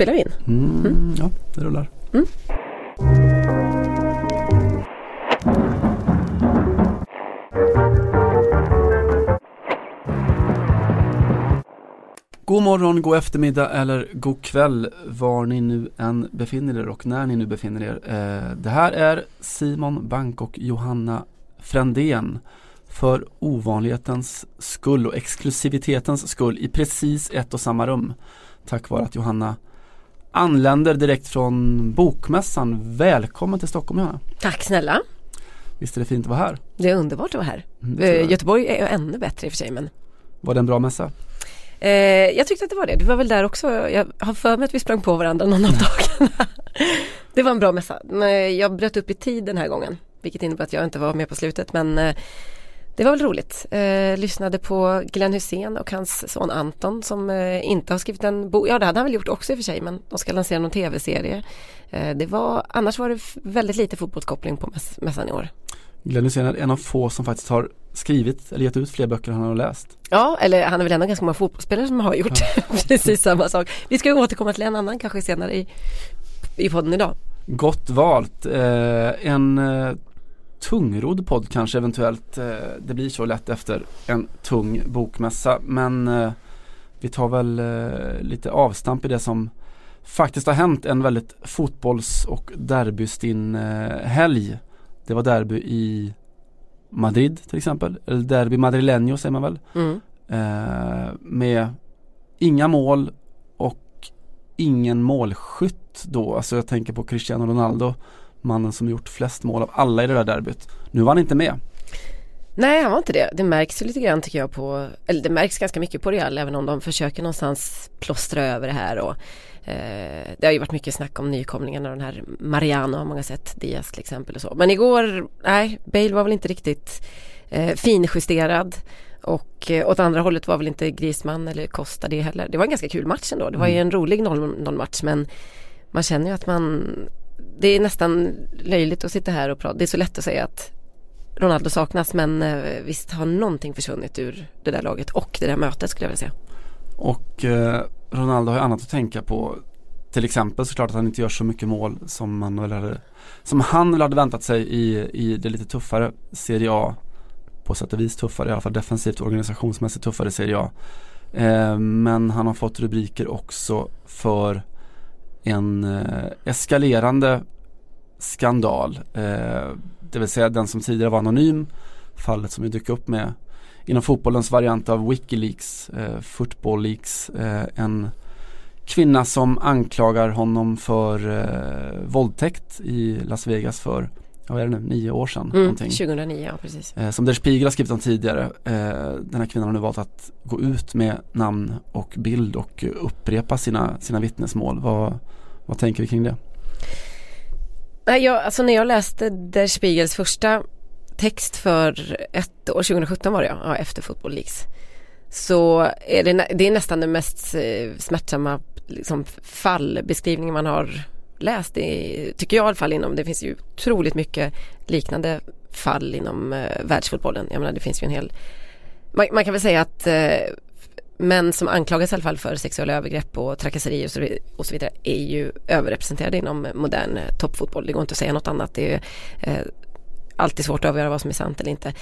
spelar vi in? Mm, ja, det rullar. Mm. God morgon, god eftermiddag eller god kväll var ni nu än befinner er och när ni nu befinner er. Eh, det här är Simon Bank och Johanna Frändén för ovanlighetens skull och exklusivitetens skull i precis ett och samma rum. Tack vare att Johanna anländer direkt från Bokmässan. Välkommen till Stockholm Johanna. Tack snälla. Visst är det fint att vara här? Det är underbart att vara här. Mm. Göteborg är ännu bättre i och för sig men Var det en bra mässa? eh, jag tyckte att det var det. Du var väl där också. Jag har för mig att vi sprang på varandra någon av dagarna. det var en bra mässa. Jag bröt upp i tid den här gången. Vilket innebär att jag inte var med på slutet men eh, det var väl roligt. Eh, lyssnade på Glenn Hussein och hans son Anton som eh, inte har skrivit en bok. Ja det hade han väl gjort också i och för sig men de ska lansera någon tv-serie. Eh, det var, annars var det väldigt lite fotbollskoppling på mäss- mässan i år. Glenn Hysén är en av få som faktiskt har skrivit eller gett ut fler böcker han har läst. Ja, eller han är väl ändå ganska många fotbollsspelare som har gjort precis samma sak. Vi ska återkomma till en annan kanske senare i, i podden idag. Gott valt. Eh, en eh, tungrodd podd kanske eventuellt. Eh, det blir så lätt efter en tung bokmässa. Men eh, vi tar väl eh, lite avstamp i det som faktiskt har hänt. En väldigt fotbolls och derbystinn helg. Det var derby i Madrid till exempel. Eller derby madrileño säger man väl. Mm. Med inga mål och ingen målskytt då. Alltså jag tänker på Cristiano Ronaldo, mannen som gjort flest mål av alla i det där derbyt. Nu var han inte med. Nej, han var inte det. Det märks ju lite grann tycker jag på, eller det märks ganska mycket på Real även om de försöker någonstans plåstra över det här och eh, det har ju varit mycket snack om nykomlingarna, den här Mariano har många sett, Diaz till exempel och så. Men igår, nej, Bale var väl inte riktigt eh, finjusterad och eh, åt andra hållet var väl inte Griezmann eller Costa det heller. Det var en ganska kul match ändå. Det var ju en rolig 0-0 match men man känner ju att man det är nästan löjligt att sitta här och prata. Det är så lätt att säga att Ronaldo saknas men eh, visst har någonting försvunnit ur det där laget och det där mötet skulle jag vilja säga. Och eh, Ronaldo har ju annat att tänka på. Till exempel såklart att han inte gör så mycket mål som man väl hade, som han väl hade väntat sig i, i det lite tuffare Serie A. På sätt och vis tuffare, i alla fall defensivt och organisationsmässigt tuffare Serie A. Eh, men han har fått rubriker också för en eh, eskalerande skandal. Eh, det vill säga den som tidigare var anonym. Fallet som ju dök upp med inom fotbollens variant av Wikileaks, eh, Football Leaks. Eh, en kvinna som anklagar honom för eh, våldtäkt i Las Vegas för, vad är det nu, nio år sedan. Mm, någonting. 2009, ja precis. Eh, som Der Spiegel har skrivit om tidigare. Eh, den här kvinnan har nu valt att gå ut med namn och bild och eh, upprepa sina, sina vittnesmål. Vad, vad tänker vi kring det? Nej, jag, alltså när jag läste Der Spiegels första text för ett år, 2017 var det ja, efter Football Leaks. Så är det, det är nästan den mest eh, smärtsamma liksom, fallbeskrivningen man har läst, i, tycker jag i alla fall inom, det finns ju otroligt mycket liknande fall inom eh, världsfotbollen. Jag menar det finns ju en hel, man, man kan väl säga att eh, män som anklagas i alla fall för sexuella övergrepp och trakasserier och så, och så vidare är ju överrepresenterade inom modern eh, toppfotboll. Det går inte att säga något annat. Det är eh, alltid svårt att avgöra vad som är sant eller inte.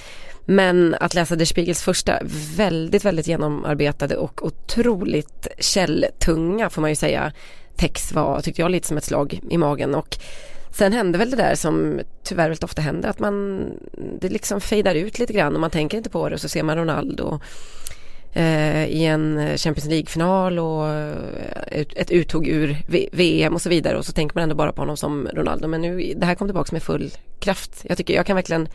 Men att läsa Der Spiegels första väldigt, väldigt genomarbetade och otroligt källtunga får man ju säga Tex var, tyckte jag, lite som ett slag i magen. Och Sen hände väl det där som tyvärr väldigt ofta händer att man det liksom fejdar ut lite grann och man tänker inte på det och så ser man Ronaldo eh, i en Champions League-final och eh, ett, uttåg ur VM och så vidare. Och så tänker man ändå bara på honom som Ronaldo. Men nu, det här kom tillbaka med full kraft. Jag tycker jag kan verkligen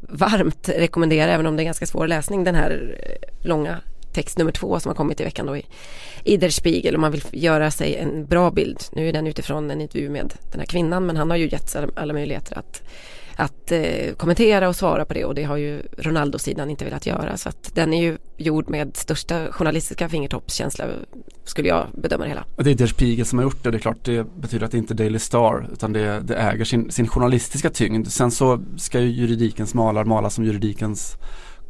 varmt rekommendera, även om det är ganska svår läsning, den här eh, långa text nummer två som har kommit i veckan då i, i Der Spiegel och man vill göra sig en bra bild. Nu är den utifrån en intervju med den här kvinnan men han har ju gett alla, alla möjligheter att, att eh, kommentera och svara på det och det har ju Ronaldo-sidan inte velat göra så att den är ju gjord med största journalistiska fingertoppskänsla skulle jag bedöma det hela. Och det är Der Spiegel som har gjort det. Det är klart det betyder att det inte är Daily Star utan det, det äger sin, sin journalistiska tyngd. Sen så ska ju juridikens malar mala som juridikens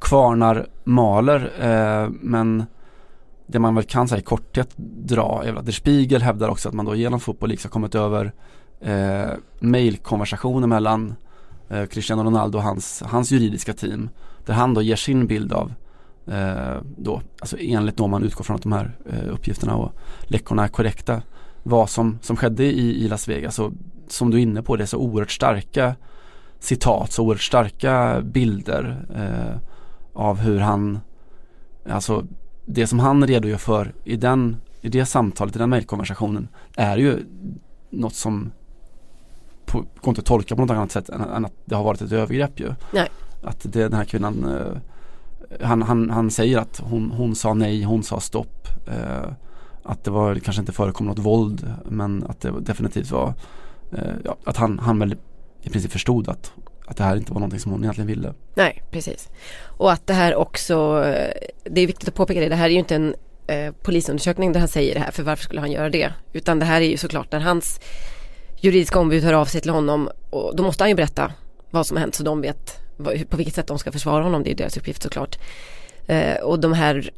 kvarnar maler. Eh, men det man väl kan säga i korthet dra är att Der Spiegel hävdar också att man då genom Fotboll League har kommit över eh, mailkonversationer mellan eh, Cristiano Ronaldo och hans, hans juridiska team. Där han då ger sin bild av eh, då, alltså enligt då man utgår från att de här eh, uppgifterna och läckorna är korrekta. Vad som, som skedde i, i Las Vegas och som du är inne på det är så oerhört starka citat, så oerhört starka bilder eh, av hur han, alltså det som han redogör för i, den, i det samtalet, i den mejlkonversationen är ju något som på, går inte att tolka på något annat sätt än, än att det har varit ett övergrepp ju. Nej. Att det, den här kvinnan eh, han, han, han säger att hon, hon sa nej, hon sa stopp. Eh, att det var, kanske inte förekom något våld men att det definitivt var eh, ja, att han, han väl i princip förstod att, att det här inte var någonting som hon egentligen ville. Nej, precis. Och att det här också, eh, det är viktigt att påpeka det, det här är ju inte en eh, polisundersökning där han säger det här, för varför skulle han göra det? Utan det här är ju såklart när hans juridiska ombud hör av sig till honom och då måste han ju berätta vad som har hänt så de vet på vilket sätt de ska försvara honom, det är deras uppgift såklart. Eh, och de här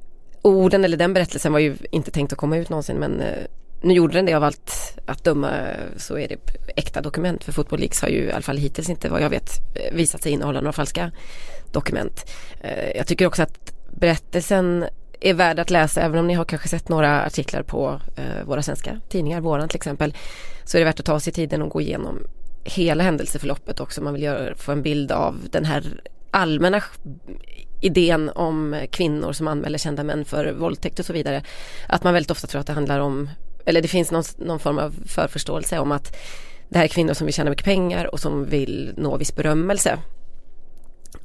orden eller den berättelsen var ju inte tänkt att komma ut någonsin men eh, nu gjorde den det av allt att döma så är det äkta dokument för Football Leaks har ju i alla fall hittills inte vad jag vet visat sig innehålla några falska dokument. Eh, jag tycker också att berättelsen är värd att läsa även om ni har kanske sett några artiklar på eh, våra svenska tidningar, våran till exempel. Så är det värt att ta sig tiden och gå igenom hela händelseförloppet också. Man vill göra, få en bild av den här allmänna idén om kvinnor som anmäler kända män för våldtäkt och så vidare. Att man väldigt ofta tror att det handlar om, eller det finns någon, någon form av förförståelse om att det här är kvinnor som vill tjäna mycket pengar och som vill nå viss berömmelse.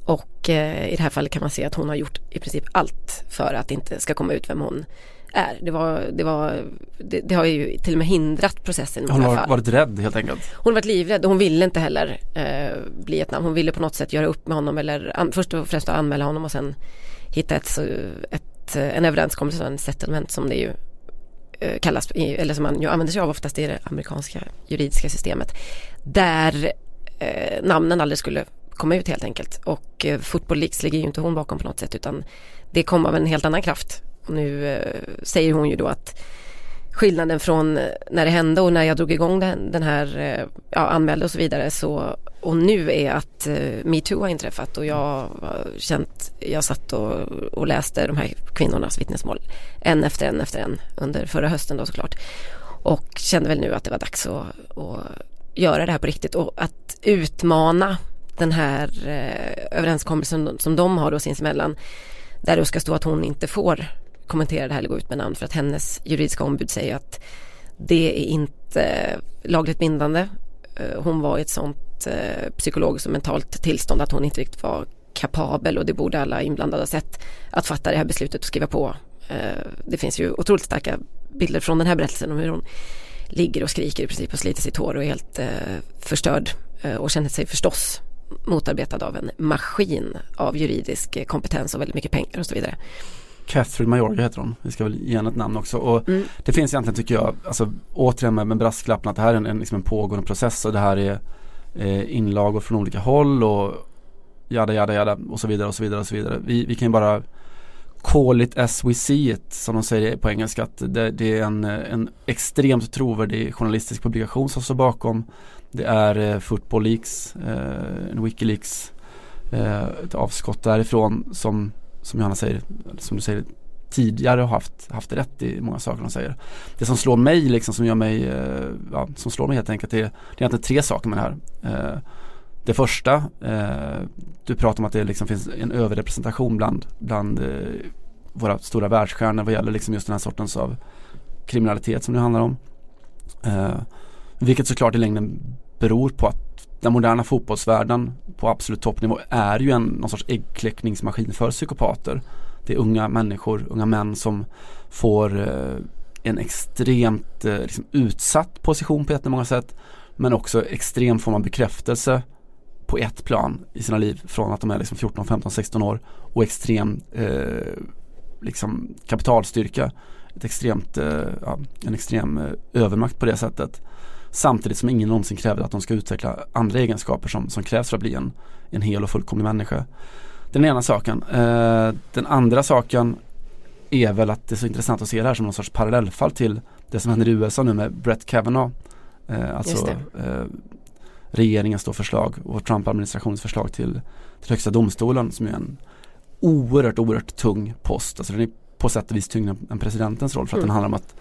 Och eh, i det här fallet kan man se att hon har gjort i princip allt för att det inte ska komma ut vem hon är. Det, var, det, var, det, det har ju till och med hindrat processen. Hon har varit rädd helt enkelt. Hon har varit livrädd och hon ville inte heller eh, bli ett namn. Hon ville på något sätt göra upp med honom eller an, först och främst anmäla honom och sen hitta ett, ett, en överenskommelse, en settlement som det ju Eh, kallas, eller som man ju använder sig av oftast i det amerikanska juridiska systemet. Där eh, namnen aldrig skulle komma ut helt enkelt. Och eh, Football Leaks ligger ju inte hon bakom på något sätt utan det kom av en helt annan kraft och nu eh, säger hon ju då att skillnaden från eh, när det hände och när jag drog igång den, den här, eh, ja, anmälde och så vidare så och nu är att eh, metoo har inträffat och jag har känt, jag satt och, och läste de här kvinnornas vittnesmål en efter en efter en under förra hösten då såklart. Och kände väl nu att det var dags att, att göra det här på riktigt och att utmana den här eh, överenskommelsen som de har då sinsemellan där det ska stå att hon inte får kommentera det här eller gå ut med namn för att hennes juridiska ombud säger att det är inte eh, lagligt bindande. Eh, hon var i ett sånt eh, psykologiskt och mentalt tillstånd att hon inte riktigt var kapabel och det borde alla inblandade ha sett att fatta det här beslutet och skriva på. Det finns ju otroligt starka bilder från den här berättelsen om hur hon ligger och skriker i princip och sliter sitt hår och är helt förstörd och känner sig förstås motarbetad av en maskin av juridisk kompetens och väldigt mycket pengar och så vidare. Catherine Majorga heter hon. Vi ska väl ge henne ett namn också. Och mm. Det finns egentligen tycker jag, alltså återigen med, med brasklappen att det här är en, en, liksom en pågående process och det här är eh, inlagor från olika håll och jada jada jada och så vidare och så vidare och så vidare. Vi, vi kan ju bara call it as we see it som de säger på engelska att det, det är en, en extremt trovärdig journalistisk publikation som står bakom. Det är eh, Football Leaks, eh, en Wikileaks eh, ett avskott därifrån som som Johanna säger, som du säger tidigare har haft, haft rätt i många saker de säger. Det som slår mig liksom som gör mig, eh, ja, som slår mig helt enkelt det, det är egentligen tre saker med det här. Eh, det första, eh, du pratar om att det liksom finns en överrepresentation bland, bland eh, våra stora världsstjärnor vad gäller liksom just den här sortens av kriminalitet som det handlar om. Eh, vilket såklart i längden beror på att den moderna fotbollsvärlden på absolut toppnivå är ju en någon sorts äggkläckningsmaskin för psykopater. Det är unga människor, unga män som får eh, en extremt eh, liksom utsatt position på jättemånga sätt men också extrem form av bekräftelse på ett plan i sina liv från att de är liksom 14, 15, 16 år och extrem eh, liksom kapitalstyrka. Ett extremt, eh, ja, en extrem eh, övermakt på det sättet. Samtidigt som ingen någonsin kräver att de ska utveckla andra egenskaper som, som krävs för att bli en, en hel och fullkomlig människa. Den ena saken. Eh, den andra saken är väl att det är så intressant att se det här som någon sorts parallellfall till det som händer i USA nu med Brett Kavanaugh. Eh, alltså eh, regeringens då förslag och Trump-administrationens förslag till, till högsta domstolen som är en oerhört, oerhört tung post. Alltså den är på sätt och vis tyngre än presidentens roll för att mm. den handlar om att,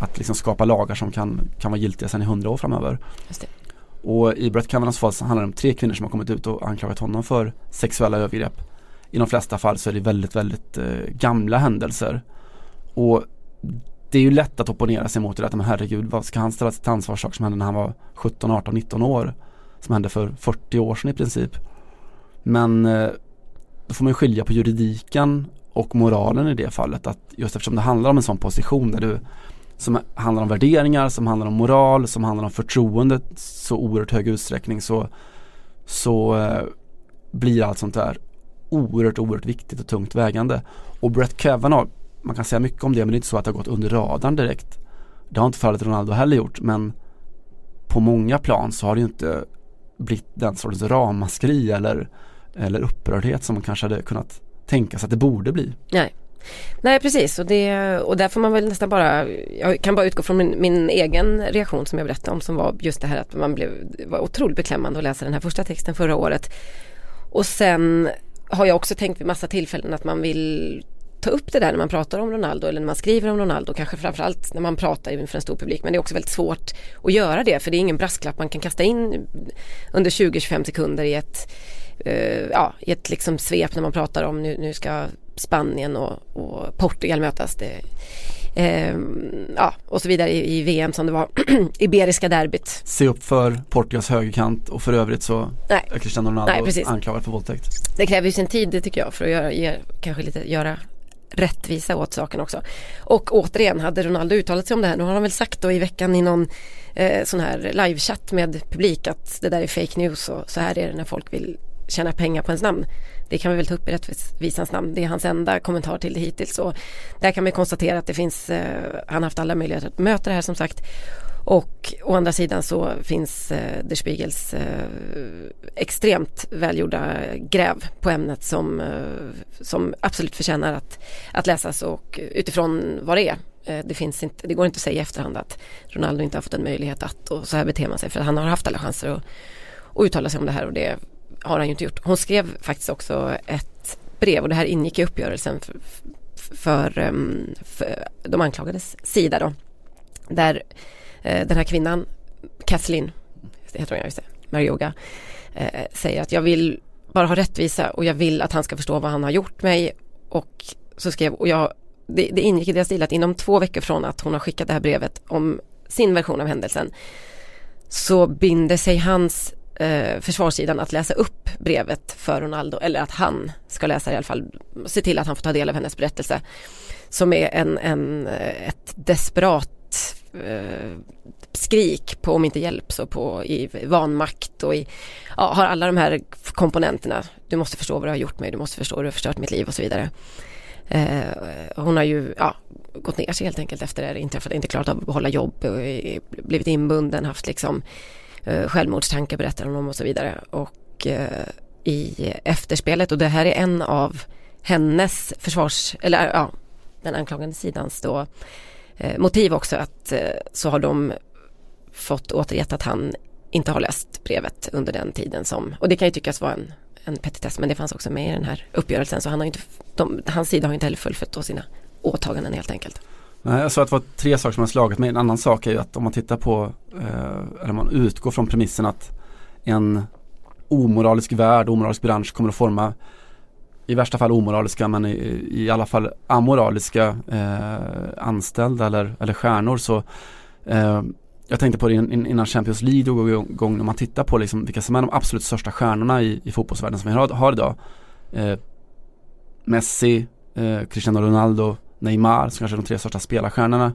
att liksom skapa lagar som kan, kan vara giltiga sedan i hundra år framöver. Och i Brett Kavanaughs fall så handlar det om tre kvinnor som har kommit ut och anklagat honom för sexuella övergrepp. I de flesta fall så är det väldigt, väldigt eh, gamla händelser. Och det är ju lätt att opponera sig mot det att men herregud vad ska han ställa till ansvar saker som hände när han var 17, 18, 19 år. Som hände för 40 år sedan i princip. Men eh, då får man skilja på juridiken och moralen i det fallet. Att just eftersom det handlar om en sån position där du som handlar om värderingar, som handlar om moral, som handlar om förtroende så oerhört hög utsträckning så, så eh, blir allt sånt där oerhört, oerhört viktigt och tungt vägande. Och Brett Kavanaugh, man kan säga mycket om det men det är inte så att det har gått under radarn direkt. Det har inte fallet Ronaldo heller gjort men på många plan så har det ju inte blivit den sortens ramaskri eller, eller upprördhet som man kanske hade kunnat tänka sig att det borde bli. Nej. Nej precis och, det, och där får man väl nästan bara, jag kan bara utgå från min, min, egen reaktion som jag berättade om som var just det här att man blev, det var otroligt beklämmande att läsa den här första texten förra året. Och sen har jag också tänkt vid massa tillfällen att man vill ta upp det där när man pratar om Ronaldo eller när man skriver om Ronaldo, kanske framförallt när man pratar inför en stor publik. Men det är också väldigt svårt att göra det för det är ingen brasklapp man kan kasta in under 20-25 sekunder i ett, uh, ja, i ett liksom svep när man pratar om nu, nu ska Spanien och, och Portugal mötas. Det, eh, ja, och så vidare i, i, VM som det var Iberiska derbyt. Se upp för Portugals högerkant och för övrigt så Nej. är Cristiano Ronaldo Nej, anklagad för våldtäkt. Det kräver ju sin tid det tycker jag för att göra, ge, kanske lite, göra rättvisa åt saken också. Och återigen, hade Ronaldo uttalat sig om det här, nu har han väl sagt då i veckan i någon eh, sån här livechatt med publik att det där är fake news och så här är det när folk vill tjäna pengar på ens namn. Det kan vi väl ta upp i rättvisans namn. Det är hans enda kommentar till det hittills. Och där kan vi konstatera att det finns, eh, han har haft alla möjligheter att möta det här som sagt. Och å andra sidan så finns eh, Der Spiegels eh, extremt välgjorda gräv på ämnet som, eh, som absolut förtjänar att, att läsas och utifrån vad det är. Eh, det, finns inte, det går inte att säga i efterhand att Ronaldo inte har fått en möjlighet att och så här beter man sig för han har haft alla chanser att, att uttala sig om det här och det har han ju inte gjort. Hon skrev faktiskt också ett brev och det här ingick i uppgörelsen för, för, för de anklagades sida då. Där eh, den här kvinnan, Kathleen, heter hon, just det, Marioga, eh, säger att jag vill bara ha rättvisa och jag vill att han ska förstå vad han har gjort mig och så skrev, och jag, det, det ingick i deras stil att inom två veckor från att hon har skickat det här brevet om sin version av händelsen så binder sig hans eh, försvarssidan att läsa upp brevet för Ronaldo eller att han ska läsa det i alla fall, se till att han får ta del av hennes berättelse som är en, en eh, ett desperat eh, skrik på om inte hjälp så på i vanmakt och i, ja, har alla de här komponenterna. Du måste förstå vad du har gjort mig, du måste förstå hur du har förstört mitt liv och så vidare. Eh, hon har ju ja, gått ner sig helt enkelt efter det inträffade, inte klarat av att behålla jobb, eh, blivit inbunden, haft liksom eh, självmordstankar berättar hon om och så vidare. Och eh, i efterspelet och det här är en av hennes försvars, eller ja, den anklagande sidans då eh, motiv också att eh, så har de fått återgett att han inte har läst brevet under den tiden som, och det kan ju tyckas vara en, en petitess men det fanns också med i den här uppgörelsen så han har inte, de, hans sida har inte heller fullföljt då sina åtaganden helt enkelt. Nej, jag sa att det var tre saker som har slagit mig. En annan sak är ju att om man tittar på, eh, eller man utgår från premissen att en omoralisk värld, omoralisk bransch kommer att forma i värsta fall omoraliska men i, i alla fall amoraliska eh, anställda eller, eller stjärnor så eh, jag tänkte på det innan Champions League drog igång när man tittar på liksom vilka som är de absolut största stjärnorna i, i fotbollsvärlden som vi har, har idag. Eh, Messi, eh, Cristiano Ronaldo, Neymar som kanske är de tre största spelarstjärnorna.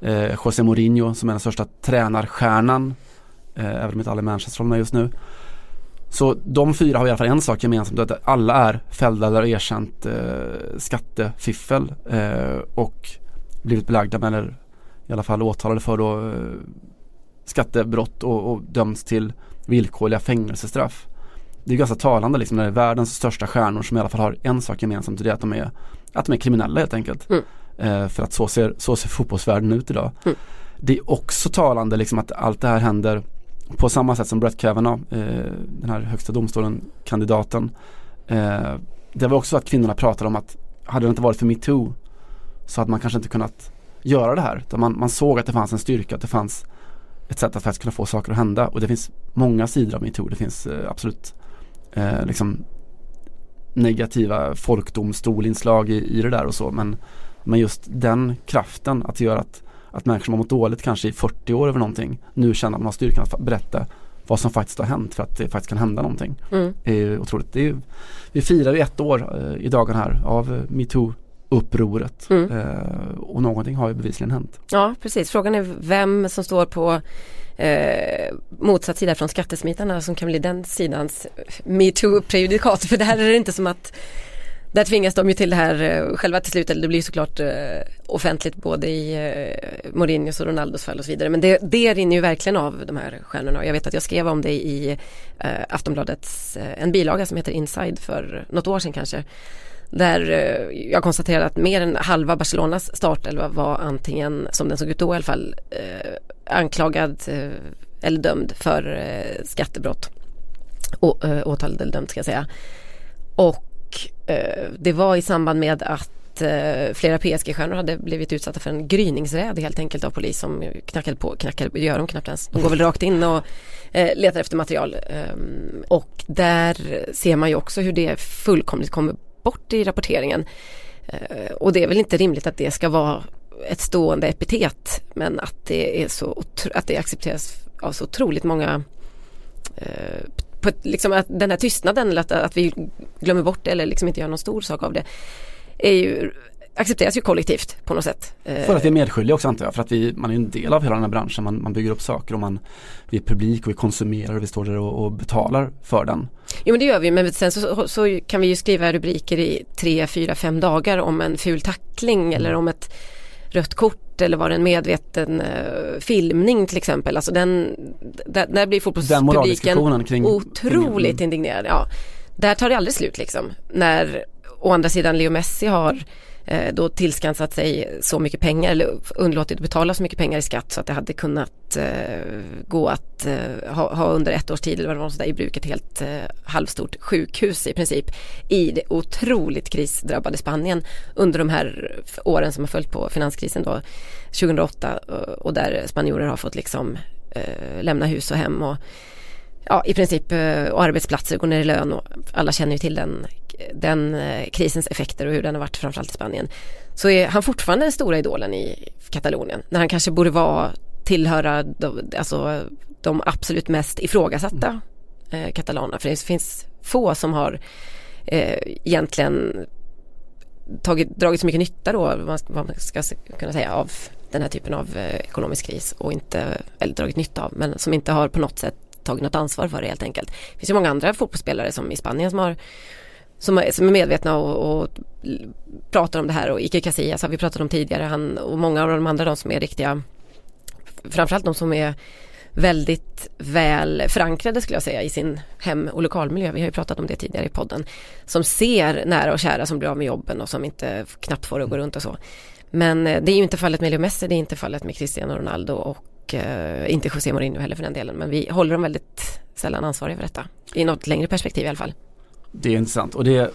Eh, José Mourinho som är den största tränarstjärnan. Eh, även om inte alla är Manchester med just nu. Så de fyra har i alla fall en sak gemensamt att alla är fällda eller erkänt eh, skattefiffel eh, och blivit belagda med eller i alla fall åtalade för då eh, skattebrott och, och dömts till villkorliga fängelsestraff. Det är ganska talande liksom när det är världens största stjärnor som i alla fall har en sak gemensamt och det är att de är, att de är kriminella helt enkelt. Mm. Eh, för att så ser, så ser fotbollsvärlden ut idag. Mm. Det är också talande liksom att allt det här händer på samma sätt som Brett Kavanaugh, eh, den här högsta domstolen, kandidaten. Eh, det var också så att kvinnorna pratade om att hade det inte varit för metoo så hade man kanske inte kunnat göra det här. Man, man såg att det fanns en styrka, att det fanns ett sätt att faktiskt kunna få saker att hända och det finns många sidor av metoo. Det finns eh, absolut eh, liksom negativa folkdomstolinslag i, i det där och så men, men just den kraften att göra att, att människor som har mått dåligt kanske i 40 år över någonting nu känner att man har styrkan att berätta vad som faktiskt har hänt för att det faktiskt kan hända någonting. Mm. Det är otroligt. Det är, vi firar ju ett år eh, i dagen här av eh, metoo upproret mm. eh, och någonting har ju bevisligen hänt. Ja precis, frågan är vem som står på eh, motsatt sida från skattesmitarna som kan bli den sidans metoo-prejudikat för det här är det inte som att där tvingas de ju till det här eh, själva till slut, eller det blir såklart eh, offentligt både i eh, Mourinhos och Ronaldos fall och så vidare. Men det, det rinner ju verkligen av de här stjärnorna. Jag vet att jag skrev om det i eh, Aftonbladets, eh, en bilaga som heter Inside för något år sedan kanske. Där eh, jag konstaterade att mer än halva Barcelonas startelva var antingen, som den såg ut då i alla fall, eh, anklagad eh, eller dömd för eh, skattebrott. Å, eh, åtalad eller dömd ska jag säga. Och Eh, det var i samband med att eh, flera PSG-stjärnor hade blivit utsatta för en gryningsräd helt enkelt av polis som knackade på, knackade, det gör de knappt ens. De går väl rakt in och eh, letar efter material. Ehm, och där ser man ju också hur det fullkomligt kommer bort i rapporteringen. Eh, och det är väl inte rimligt att det ska vara ett stående epitet men att det är så att det accepteras av så otroligt många eh, på ett, liksom att den här tystnaden eller att, att vi glömmer bort det eller liksom inte gör någon stor sak av det är ju accepteras ju kollektivt på något sätt. För att vi är medskyldiga också antar jag, för att vi, man är en del av hela den här branschen, man, man bygger upp saker och man, vi är publik och vi konsumerar och vi står där och, och betalar för den. Jo men det gör vi, men sen så, så, kan vi ju skriva rubriker i tre, fyra, fem dagar om en ful tackling mm. eller om ett rött kort eller var det en medveten uh, filmning till exempel. Alltså den, där, där blir fotbollspubliken kring, otroligt kring, indignerad. Ja. Där tar det aldrig slut liksom. När å andra sidan Leo Messi har eh, Eh, då tillskansat sig så mycket pengar eller underlåtit att betala så mycket pengar i skatt så att det hade kunnat eh, gå att eh, ha, ha, under ett års tid eller vad det var i bruk ett helt eh, halvstort sjukhus i princip i det otroligt krisdrabbade Spanien under de här åren som har följt på finanskrisen då 2008 eh, och där spanjorer har fått liksom eh, lämna hus och hem och ja, i princip eh, och arbetsplatser går ner i lön och alla känner ju till den den eh, krisens effekter och hur den har varit framförallt i Spanien så är han fortfarande den stora idolen i Katalonien när han kanske borde vara tillhöra de, alltså, de absolut mest ifrågasatta eh, katalanerna för det finns få som har eh, egentligen tagit, dragit så mycket nytta då vad man ska kunna säga av den här typen av eh, ekonomisk kris och inte, eller dragit nytta av men som inte har på något sätt tagit något ansvar för det helt enkelt. Det finns ju många andra fotbollsspelare som i Spanien som har som som är medvetna och, och pratar om det här och Ike Casillas har vi pratat om tidigare han, och många av de andra de som är riktiga framförallt de som är väldigt väl förankrade skulle jag säga i sin hem och lokalmiljö. Vi har ju pratat om det tidigare i podden. Som ser nära och kära som blir av med jobben och som inte knappt får det att gå runt och så. Men eh, det är ju inte fallet med Leo Messi, det är inte fallet med Cristiano Ronaldo och uh, inte José Mourinho heller för den delen. Men vi håller dem väldigt sällan ansvariga för detta. I något längre perspektiv i alla fall. Det är intressant och det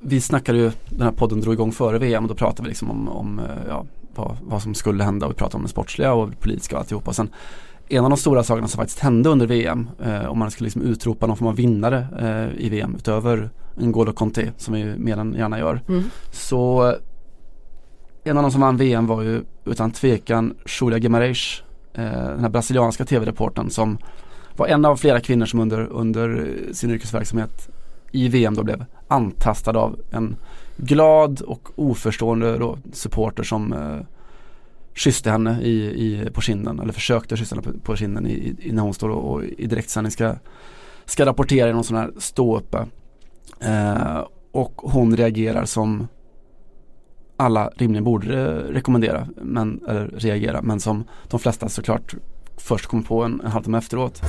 Vi snackade ju, den här podden drog igång före VM och då pratade vi liksom om, om eh, ja, vad, vad, som skulle hända och vi pratade om det sportsliga och det politiska och alltihopa. Sen, en av de stora sakerna som faktiskt hände under VM, eh, om man skulle liksom utropa någon form av vinnare eh, i VM utöver N'Golo Conte som vi mer än gärna gör. Mm. Så en av de som vann VM var ju utan tvekan Julia Guimarães, eh, den här brasilianska tv-reporten som var en av flera kvinnor som under, under sin yrkesverksamhet i VM då blev antastad av en glad och oförstående då, supporter som eh, kysste henne i, i, på kinden eller försökte kyssa henne på, på kinden i, i, när hon står och, och i direktsändning ska, ska rapportera i någon sån här ståuppe. Eh, och hon reagerar som alla rimligen borde rekommendera, men, eller reagera, men som de flesta såklart först kommer på en, en halvtimme efteråt.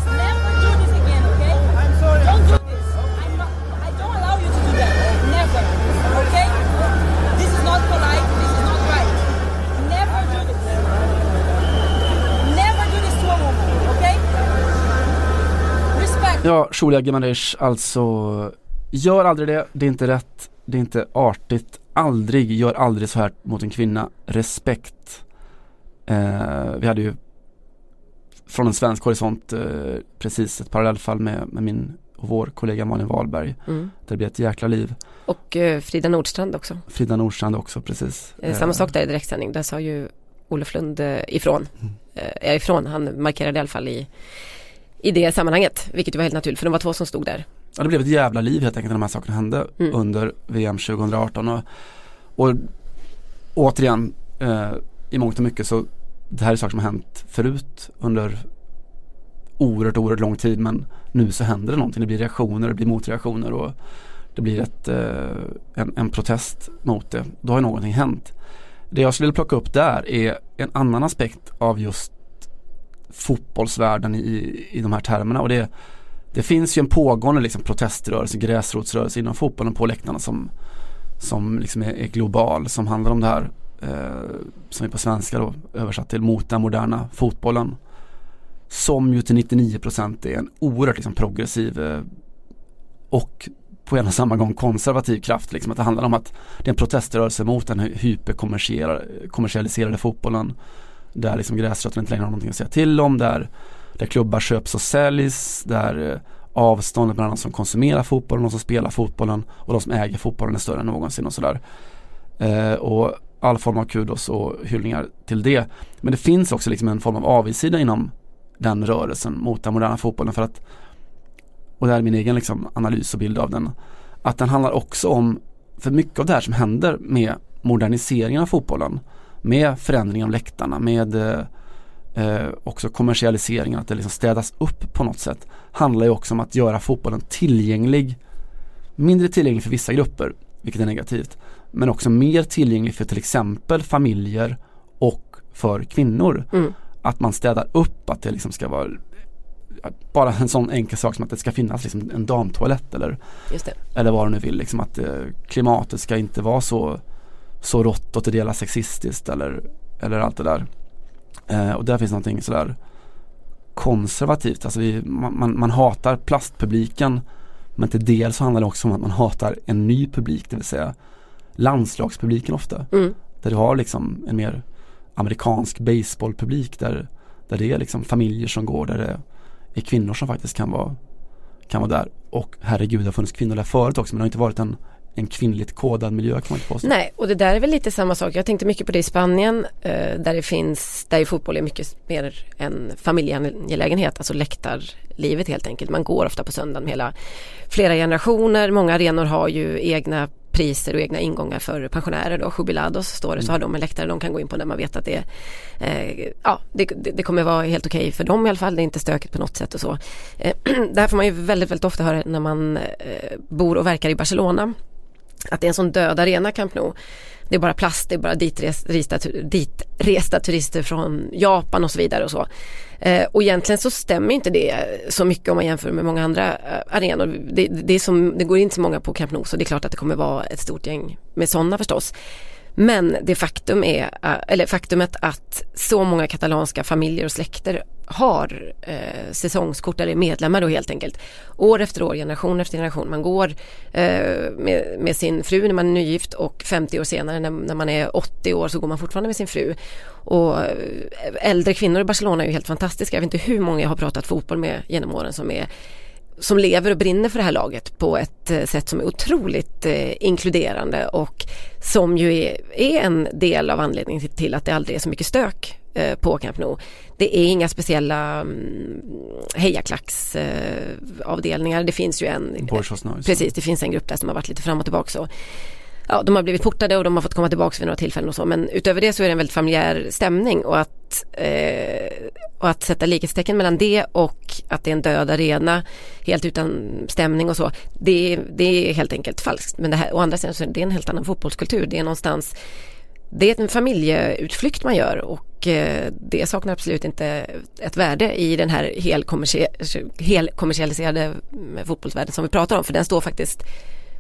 Ja, Julia Gimenez, alltså gör aldrig det, det är inte rätt, det är inte artigt, aldrig, gör aldrig så här mot en kvinna, respekt. Eh, vi hade ju från en svensk horisont eh, precis ett parallellfall med, med min och vår kollega Malin Wahlberg. Mm. Där det blir ett jäkla liv. Och eh, Frida Nordstrand också. Frida Nordstrand också, precis. Eh, samma sak där i direktsändning, där sa ju Olof Lund eh, ifrån. Mm. Eh, ifrån, han markerade i alla fall i, i det sammanhanget, vilket var helt naturligt för de var två som stod där. Ja, det blev ett jävla liv helt enkelt när de här sakerna hände mm. under VM 2018. Och, och återigen, eh, i mångt och mycket så det här är saker som har hänt förut under oerhört, oerhört lång tid men nu så händer det någonting. Det blir reaktioner, det blir motreaktioner och det blir ett, eh, en, en, protest mot det. Då har någonting hänt. Det jag skulle vilja plocka upp där är en annan aspekt av just fotbollsvärlden i, i de här termerna och det, det finns ju en pågående liksom proteströrelse, gräsrotsrörelse inom fotbollen på läktarna som, som liksom är, är global, som handlar om det här eh, som är på svenska då översatt till mot den moderna fotbollen. Som ju till 99% är en oerhört liksom progressiv eh, och på en och samma gång konservativ kraft. Liksom. Att det handlar om att det är en proteströrelse mot den hyperkommersialiserade fotbollen. Där liksom gräsrötterna inte längre har någonting att säga till om. Där, där klubbar köps och säljs. Där eh, avståndet mellan de som konsumerar fotbollen och de som spelar fotbollen och de som äger fotbollen är större än någonsin och sådär. Eh, och all form av kudos och hyllningar till det. Men det finns också liksom en form av avigsida inom den rörelsen mot den moderna fotbollen för att och det här är min egen liksom analys och bild av den att den handlar också om för mycket av det här som händer med moderniseringen av fotbollen med förändringen av läktarna med eh, också kommersialiseringen att det liksom städas upp på något sätt handlar ju också om att göra fotbollen tillgänglig mindre tillgänglig för vissa grupper vilket är negativt men också mer tillgänglig för till exempel familjer och för kvinnor. Mm. Att man städar upp att det liksom ska vara bara en sån enkel sak som att det ska finnas liksom en damtoalett eller, eller vad du nu vill. Liksom att eh, klimatet ska inte vara så, så rått och till delar sexistiskt eller, eller allt det där. Eh, och där finns någonting sådär konservativt. Alltså vi, man, man, man, hatar plastpubliken men till del så handlar det också om att man hatar en ny publik, det vill säga landslagspubliken ofta. Mm. Där du har liksom en mer amerikansk baseballpublik där, där det är liksom familjer som går, där det är kvinnor som faktiskt kan vara, kan vara där. Och herregud, det har funnits kvinnor där förut också men det har inte varit en en kvinnligt kodad miljö kan man inte påstå. Nej, och det där är väl lite samma sak. Jag tänkte mycket på det i Spanien eh, där det finns, där fotboll är mycket mer en familjeangelägenhet, alltså läktarlivet helt enkelt. Man går ofta på söndagen med hela flera generationer. Många arenor har ju egna priser och egna ingångar för pensionärer då, jubilados står det, så har de en läktare de kan gå in på där man vet att det, eh, ja, det, det, kommer vara helt okej okay för dem i alla fall, det är inte stökigt på något sätt och så. Eh, det här får man ju väldigt, väldigt ofta höra när man eh, bor och verkar i Barcelona att det är en sån död arena Camp Nou. Det är bara plast, det är bara ditresta, ditresta turister från Japan och så vidare och så. Eh, och egentligen så stämmer inte det så mycket om man jämför med många andra eh, arenor. Det, det, är som, det går inte så många på Camp Nou så det är klart att det kommer vara ett stort gäng med sådana förstås. Men det faktum är, eh, eller faktumet att så många katalanska familjer och släkter har eh, säsongskort eller är medlemmar då helt enkelt. År efter år, generation efter generation. Man går eh, med, med, sin fru när man är nygift och 50 år senare när, när, man är 80 år så går man fortfarande med sin fru. Och eh, äldre kvinnor i Barcelona är ju helt fantastiska. Jag vet inte hur många jag har pratat fotboll med genom åren som är som lever och brinner för det här laget på ett eh, sätt som är otroligt eh, inkluderande och som ju är, är, en del av anledningen till att det aldrig är så mycket stök eh, på Camp Nou. Det är inga speciella mm, hejaklacksavdelningar. Det finns ju en, precis det finns en grupp där som har varit lite fram och tillbaka så ja, de har blivit portade och de har fått komma tillbaka vid några tillfällen och så men utöver det så är det en väldigt familjär stämning och att, eh, och att sätta likhetstecken mellan det och att det är en död arena helt utan stämning och så det, det är helt enkelt falskt. Men det här, å andra sidan så är det en helt annan fotbollskultur. Det är någonstans det är en familjeutflykt man gör och eh, det saknar absolut inte ett värde i den här helkommersialiserade fotbollsvärlden som vi pratar om för den står faktiskt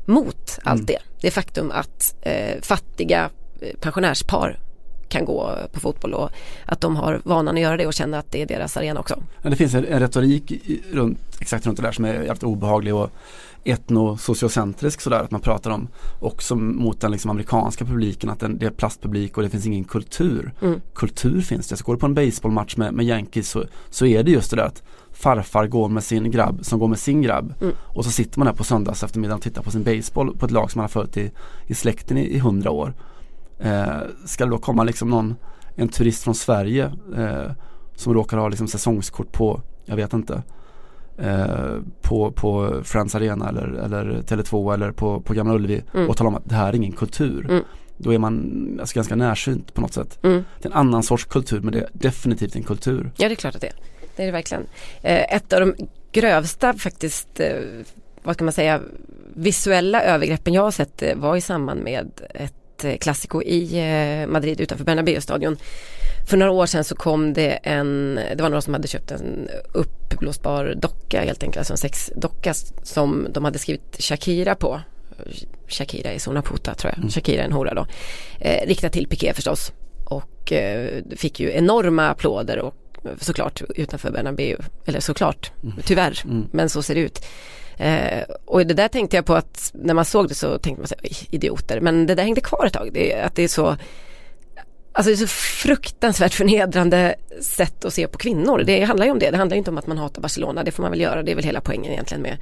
mot allt mm. det. Det faktum att eh, fattiga eh, pensionärspar kan gå på fotboll och att de har vanan att göra det och känner att det är deras arena också. Men det finns en, en retorik runt, exakt runt det där som är jävligt obehaglig och etnosociocentrisk sådär att man pratar om också mot den liksom amerikanska publiken att den, det är plastpublik och det finns ingen kultur. Mm. Kultur finns det. Så går du på en baseballmatch med, med Yankees så, så är det just det där att farfar går med sin grabb som går med sin grabb Mm. och så sitter man där på söndags eftermiddag och tittar på sin baseball på ett lag som man har följt i, i släkten i, hundra år. Eh, ska det då komma liksom någon, en turist från Sverige eh, som råkar ha liksom säsongskort på, jag vet inte, eh, på, på Friends Arena eller, eller Tele2 eller på, på Gamla Ullevi Mm. och tala om att det här är ingen kultur. Mm. Då är man alltså, ganska närsynt på något sätt. Mm. Det är en annan sorts kultur men det är definitivt en kultur. Ja det är klart att det är. Det är det verkligen. Eh, ett av de grövsta faktiskt, eh, vad ska man säga, visuella övergreppen jag har sett eh, var i samband med ett klassiko i Madrid utanför Bernabéu-stadion. För några år sedan så kom det en, det var några som hade köpt en uppblåsbar docka helt enkelt, alltså en sexdocka som de hade skrivit Shakira på. Shakira är Sona Puta tror jag, Mm. Shakira är en hora då. Eh, riktat till Piqué förstås. Och eh, fick ju enorma applåder och såklart utanför Bernabéu. Eller såklart, tyvärr, Mm. men så ser det ut. Eh, och det där tänkte jag på att när man såg det så tänkte man sig, "Oj, idioter. Men det där hängde kvar ett tag. Det, att det är så Alltså det är så fruktansvärt förnedrande sätt att se på kvinnor. Det handlar ju om det. Det handlar inte om att man hatar Barcelona. Det får man väl göra. Det är väl hela poängen egentligen med,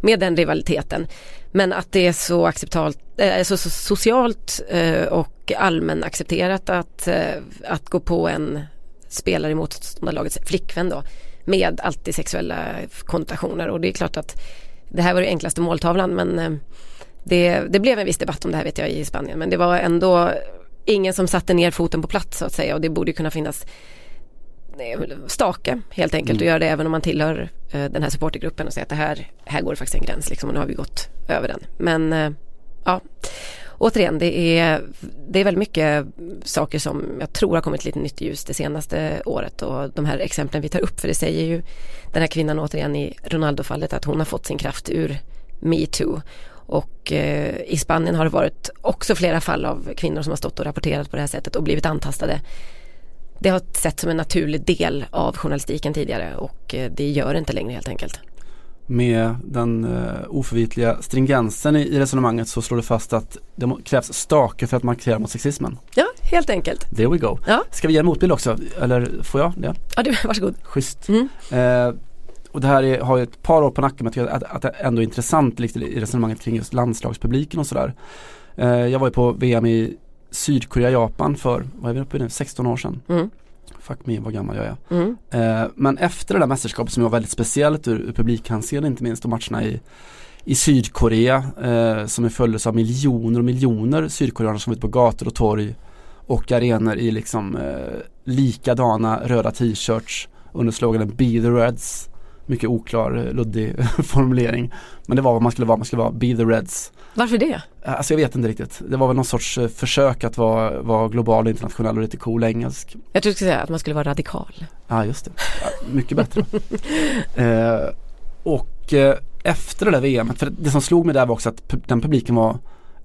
med den rivaliteten. Men att det är så acceptabelt, eh, så, så socialt eh, och allmän accepterat att, eh, att gå på en spelare i motståndarlagets flickvän då med alltid sexuella konnotationer. Och det är klart att det här var det enklaste måltavlan men eh, det, det blev en viss debatt om det här vet jag i Spanien. Men det var ändå ingen som satte ner foten på plats så att säga. Och det borde kunna finnas eh, stake helt enkelt Mm. och göra det även om man tillhör eh, den här supportergruppen och säga att det här, här går det faktiskt en gräns liksom. Och nu har vi gått över den. Men ja, återigen det är, det är väldigt mycket saker som jag tror har kommit lite nytt ljus det senaste året och de här exemplen vi tar upp för det säger ju den här kvinnan återigen i Ronaldo-fallet att hon har fått sin kraft ur metoo. Och eh, i Spanien har det varit också flera fall av kvinnor som har stått och rapporterat på det här sättet och blivit antastade. Det har sett som en naturlig del av journalistiken tidigare och eh, det gör det inte längre helt enkelt. Med den uh, oförvitliga stringensen i, i resonemanget så slår det fast att det krävs stake för att markera mot sexismen. Ja, helt enkelt. There we go. Ja. Ska vi ge en motbild också? Eller får jag det? Ja, du, varsågod. Schysst. Mm. Eh, och det här är, har ju ett par år på nacken men jag tycker att, att det ändå är intressant liksom, i resonemanget kring just landslagspubliken och sådär. Eh, jag var ju på VM i Sydkorea, Japan för, vad är vi uppe i nu, 16 år sedan. Mm. Fuck me vad gammal jag är. Mm. Eh, men efter det där mästerskapet som var väldigt speciellt ur, ur publikhänseende inte minst och matcherna i, i Sydkorea eh, som är följdes av miljoner och miljoner sydkoreaner som var ute på gator och torg och arenor i liksom eh, likadana röda t-shirts under sloganen Be the Reds. Mycket oklar, eh, luddig formulering. Men det var vad man skulle vara, man skulle vara Be the Reds. Varför det? Eh, Alltså jag vet inte riktigt. Det var väl någon sorts eh, försök att vara, vara global och internationell och lite cool engelsk. Jag tror du skulle säga att man skulle vara radikal. Ja just det, mycket bättre. eh, och eh, efter det där VMet, för det som slog mig där var också att den publiken var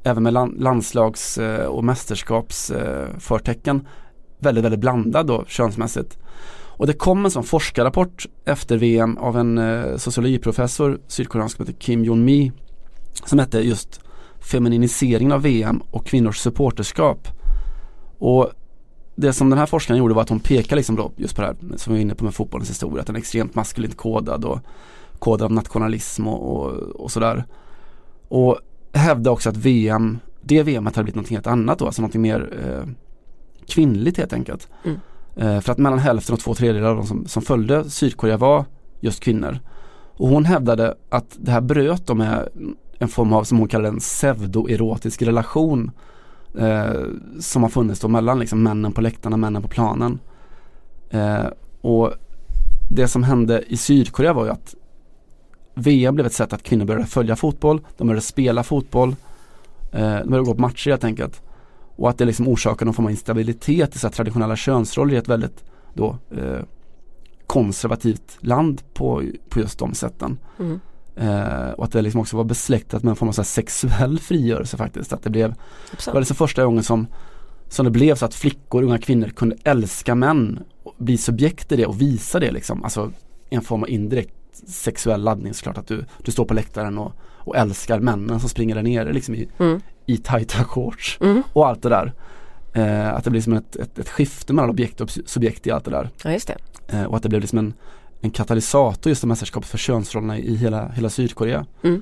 även med lan- landslags och mästerskapsförtecken förtecken, väldigt, väldigt blandad då könsmässigt. Och det kom en sån forskarrapport efter VM av en eh, sociologiprofessor, sydkoreansk som heter Kim Jong-Mi, som hette just Feminiseringen av VM och kvinnors supporterskap. Och det som den här forskaren gjorde var att hon pekade liksom då just på det här som vi var inne på med fotbollens historia, att den är extremt maskulint kodad och kodad av nationalism och, och, och sådär. Och hävdade också att VM, det VMet hade blivit något helt annat då, alltså något mer eh, kvinnligt helt enkelt. Mm. Eh, för att mellan hälften och två tredjedelar av de som, som följde Sydkorea var just kvinnor. Och hon hävdade att det här bröt då med en form av, som hon kallade en pseudoerotisk relation eh, som har funnits då mellan liksom männen på läktarna, männen på planen. Eh, och det som hände i Sydkorea var ju att VM blev ett sätt att kvinnor började följa fotboll, de började spela fotboll, eh, de började gå på matcher helt enkelt. Och att det liksom orsakade någon form av instabilitet i så traditionella könsroller i ett väldigt då eh, konservativt land på, på just de sätten. Mm. Eh, och att det liksom också var besläktat med en form av sexuell frigörelse faktiskt. Att det blev, det var liksom första gången som som det blev så att flickor, unga kvinnor kunde älska män, och bli subjekt i det och visa det liksom. Alltså en form av indirekt sexuell laddning såklart att du, du står på läktaren och, och älskar männen som springer där nere liksom i, Mm. I tajta shorts Mm. och allt det där. Eh, att det blir som ett, ett, ett skifte mellan objekt och subjekt i allt det där. Ja just det. Eh, och att det blev liksom en, en katalysator just det mästerskapet för könsrollerna i hela, hela Sydkorea. Mm.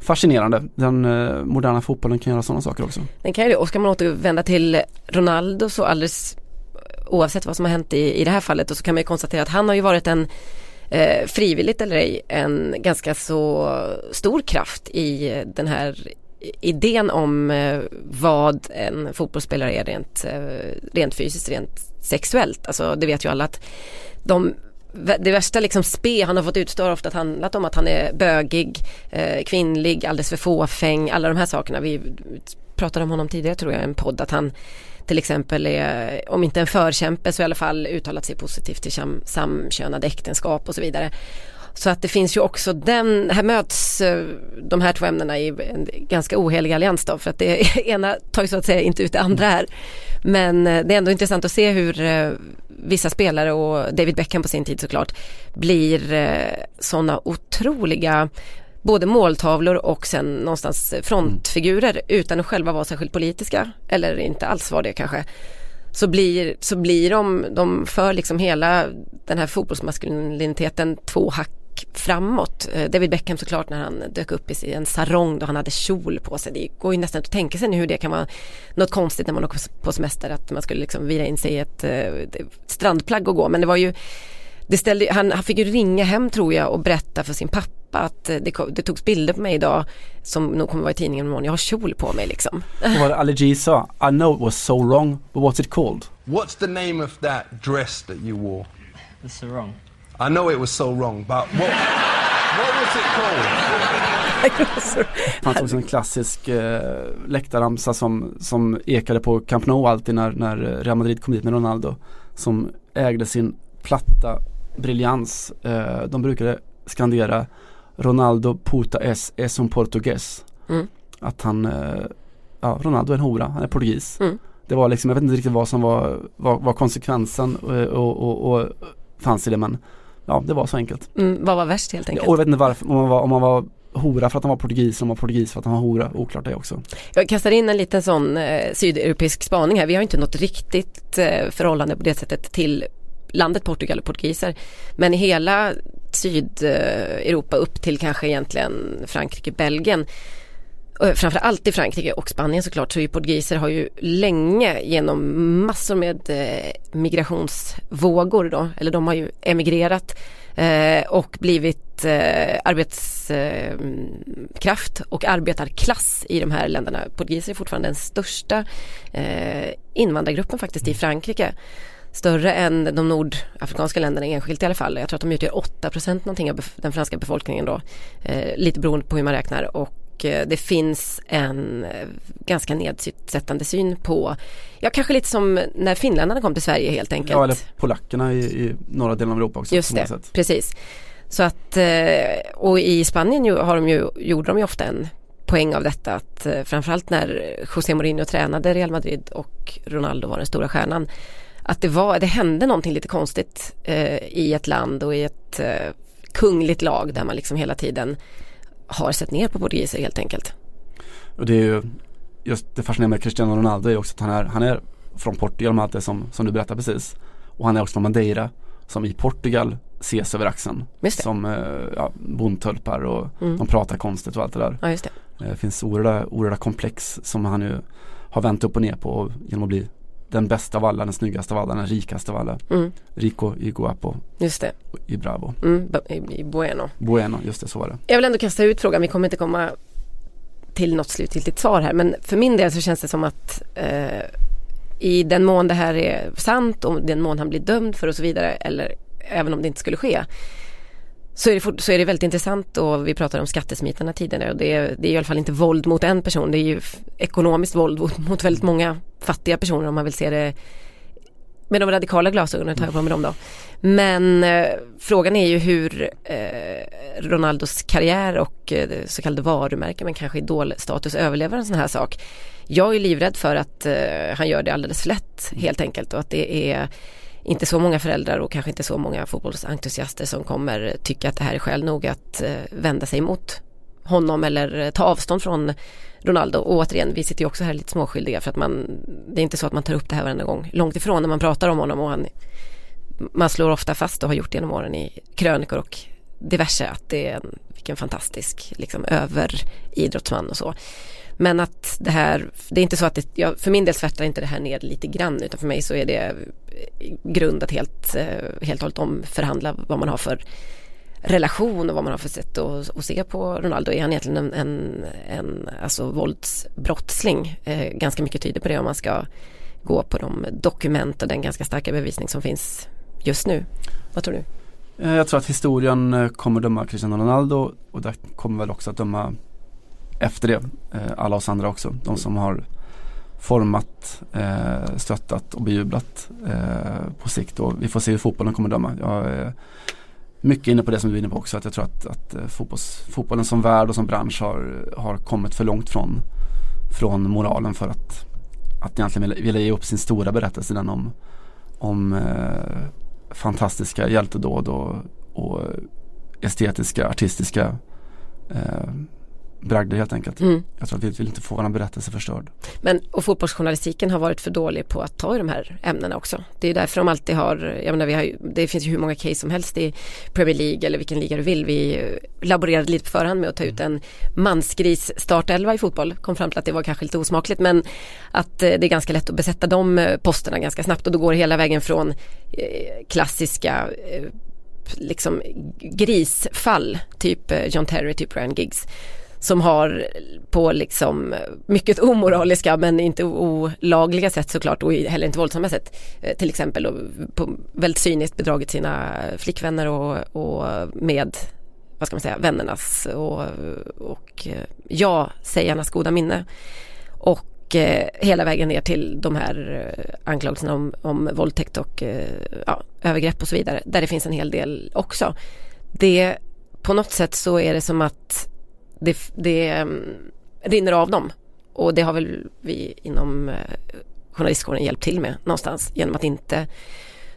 Fascinerande. Den eh, moderna fotbollen kan göra sådana saker också. Den kan ju det. Och ska man återvända till Ronaldo så alldeles oavsett vad som har hänt i, i det här fallet och så kan man ju konstatera att han har ju varit en eh, frivilligt eller ej en ganska så stor kraft i den här idén om eh, vad en fotbollsspelare är rent, eh, rent fysiskt, rent sexuellt. Alltså det vet ju alla att de det värsta liksom spe han har fått utstå har ofta handlat om att han är bögig, eh, kvinnlig, alldeles för fåfäng, alla de här sakerna. Vi pratade om honom tidigare tror jag i en podd att han till exempel är, om inte en förkämpe så i alla fall uttalat sig positivt till sam, samkönade äktenskap och så vidare. Så att det finns ju också den, här möts eh, de här två ämnena i en ganska ohelig allians då för att det ena tar ju så att säga inte ut det andra här. Men eh, det är ändå intressant att se hur eh, vissa spelare och David Beckham på sin tid såklart blir sådana otroliga både måltavlor och sen någonstans frontfigurer utan att själva vara särskilt politiska eller inte alls var det kanske. Så blir, så blir de, de för liksom hela den här fotbollsmaskuliniteten två hack framåt. David Beckham såklart när han dök upp i en sarong då han hade kjol på sig. Det går ju nästan att tänka sig hur det kan vara något konstigt när man åker på semester att man skulle liksom vira in sig i ett, ett strandplagg och gå. Men det var ju det ställde, han, han fick ju ringa hem tror jag och berätta för sin pappa att det, det togs bilder på mig idag som nog kommer vara i tidningen imorgon. Jag har kjol på mig liksom. Och vad Ali G sa, I know it was so wrong, but what's it called? What's the name of that dress that you wore? The sarong. I know it was so wrong, but what, what was it called? Det fanns också en klassisk eh, läktarramsa som, som ekade på Camp Nou alltid när, när Real Madrid kom hit med Ronaldo. Som ägde sin platta briljans. Eh, de brukade skandera Ronaldo puta es es un portugues. Mm. Att han, eh, ja Ronaldo är en hora, han är portugis. Mm. Det var liksom, jag vet inte riktigt vad som var, var, var konsekvensen och, och, och, och fanns i det men ja det var så enkelt. Mm, vad var värst helt enkelt? Och jag vet inte varför, om man var, om man var hora för att han var portugis, om man var portugis för att han var hora, oklart det också. Jag kastar in en liten sån eh, sydeuropeisk spaning här. Vi har inte något riktigt eh, förhållande på det sättet till landet Portugal och portugiser. Men i hela Sydeuropa upp till kanske egentligen Frankrike, Belgien Eh, framförallt i Frankrike och Spanien såklart så ju portugiser har ju länge genom massor med eh, migrationsvågor då, eller de har ju emigrerat eh, och blivit arbetskraft och arbetarklass i de här länderna. Portugiser är fortfarande den största invandrargruppen faktiskt i Frankrike större än de nordafrikanska länderna enskilt i alla fall. Jag tror att de utgör 8 någonting av den franska befolkningen då. Eh, lite beroende på hur man räknar och det finns en eh, ganska nedsättande syn på, ja kanske lite som när finländarna kom till Sverige helt enkelt. Ja eller polackerna i, i norra delen av Europa också. Just det, precis. Så att, eh, och i Spanien har de ju, gjorde de ju ofta en poäng av detta att eh, framförallt när José Mourinho tränade Real Madrid och Ronaldo var den stora stjärnan att det, var, det hände någonting lite konstigt eh, i ett land och i ett eh, kungligt lag där man liksom hela tiden har sett ner på portugiser helt enkelt. Och det är ju just det fascinerande med Cristiano Ronaldo är också att han är, han är från Portugal med allt det som, som du berättade precis. Och han är också från Madeira som i Portugal ses över axeln. Som eh, ja, bondtölpar och mm. de pratar konstigt och allt det där. Ja, det. det finns oerhörda, oerhörda komplex som han ju har vänt upp och ner på genom att bli den bästa av alla, den snyggaste av alla, den rikaste av alla. Mm. Rico i Guapo. Just det. I Bravo. Mm, i, I Bueno. Bueno, just det, så var det. Jag vill ändå kasta ut frågan, vi kommer inte komma till något slutgiltigt svar här men för min del så känns det som att eh, i den mån det här är sant och den mån han blir dömd för och så vidare eller även om det inte skulle ske så är, det, så är det väldigt intressant och vi pratade om skattesmitarna tidigare och det är, det är i alla fall inte våld mot en person, det är ju ekonomiskt våld mot väldigt många fattiga personer om man vill se det Med de radikala glasögonen tar jag på mig dem då. Men eh, frågan är ju hur eh, Ronaldos karriär och eh, så kallade varumärken men kanske idolstatus överlever en sån här sak. Jag är livrädd för att eh, han gör det alldeles för lätt helt enkelt och att det är inte så många föräldrar och kanske inte så många fotbollsentusiaster som kommer tycka att det här är skäl nog att eh, vända sig mot honom eller eh, ta avstånd från Ronaldo. Och återigen, vi sitter ju också här lite småskyldiga för att man, det är inte så att man tar upp det här varenda gång. Långt ifrån när man pratar om honom och han, man slår ofta fast och har gjort det genom åren i krönikor och diverse att det är en, vilken fantastisk liksom överidrottsman och så. Men att det här, det är inte så att det, jag, för min del svärtar inte det här ner lite grann utan för mig så är det grund att helt, eh, helt och hållet omförhandla vad man har för relation och vad man har för sätt att, att se på Ronaldo. Är han egentligen en, en, en alltså våldsbrottsling? Eh, ganska mycket tyder på det om man ska gå på de dokument och den ganska starka bevisning som finns just nu. Vad tror du? Eh, jag tror att historien eh, kommer döma Cristiano Ronaldo och det kommer väl också att döma efter det alla oss andra också. De som har format, eh, stöttat och bejublat eh, på sikt och vi får se hur fotbollen kommer döma. Jag är mycket inne på det som du är inne på också att jag tror att, att eh, fotbolls, fotbollen som värld och som bransch har, har kommit för långt från, från moralen för att, att egentligen vilja, vilja ge upp sin stora berättelse den om, om eh, fantastiska hjältedåd och, och estetiska, artistiska eh, bragder helt enkelt. Mm. Jag tror att vi vill inte få vår berättelse förstörd. Men och fotbollsjournalistiken har varit för dålig på att ta i de här ämnena också. Det är därför de alltid har, jag menar vi har det finns ju hur många case som helst i Premier League eller vilken liga du vill. Vi laborerade lite på förhand med att ta ut en mansgris startelva i fotboll. Kom fram till att det var kanske lite osmakligt men att eh, det är ganska lätt att besätta de eh, posterna ganska snabbt och då går hela vägen från eh, klassiska liksom grisfall, typ John Terry, typ Ryan Giggs som har på liksom mycket omoraliska men inte olagliga sätt såklart och heller inte våldsamma sätt. Eh, till exempel på väldigt cyniskt bedragit sina flickvänner och, och med vad ska man säga, vännernas och, och eh, ja-sägarnas goda minne. Och eh, hela vägen ner till de här eh, anklagelserna om, om våldtäkt och eh, ja, övergrepp och så vidare. Där det finns en hel del också. Det på något sätt så är det som att det, det mm, rinner av dem. Och det har väl vi inom eh, journalistkåren hjälpt till med någonstans genom att inte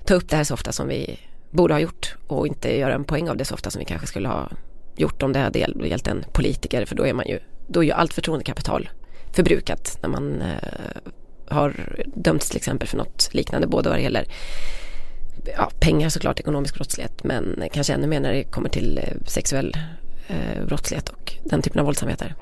ta upp det här så ofta som vi borde ha gjort och inte göra en poäng av det så ofta som vi kanske skulle ha gjort om det hade gällt en politiker för då är man ju, då är ju allt förtroendekapital förbrukat när man eh, har dömts till exempel för något liknande både vad det gäller ja, pengar såklart, ekonomisk brottslighet men kanske ännu mer när det kommer till eh, sexuell eh, brottslighet och den typen av våldsamheter.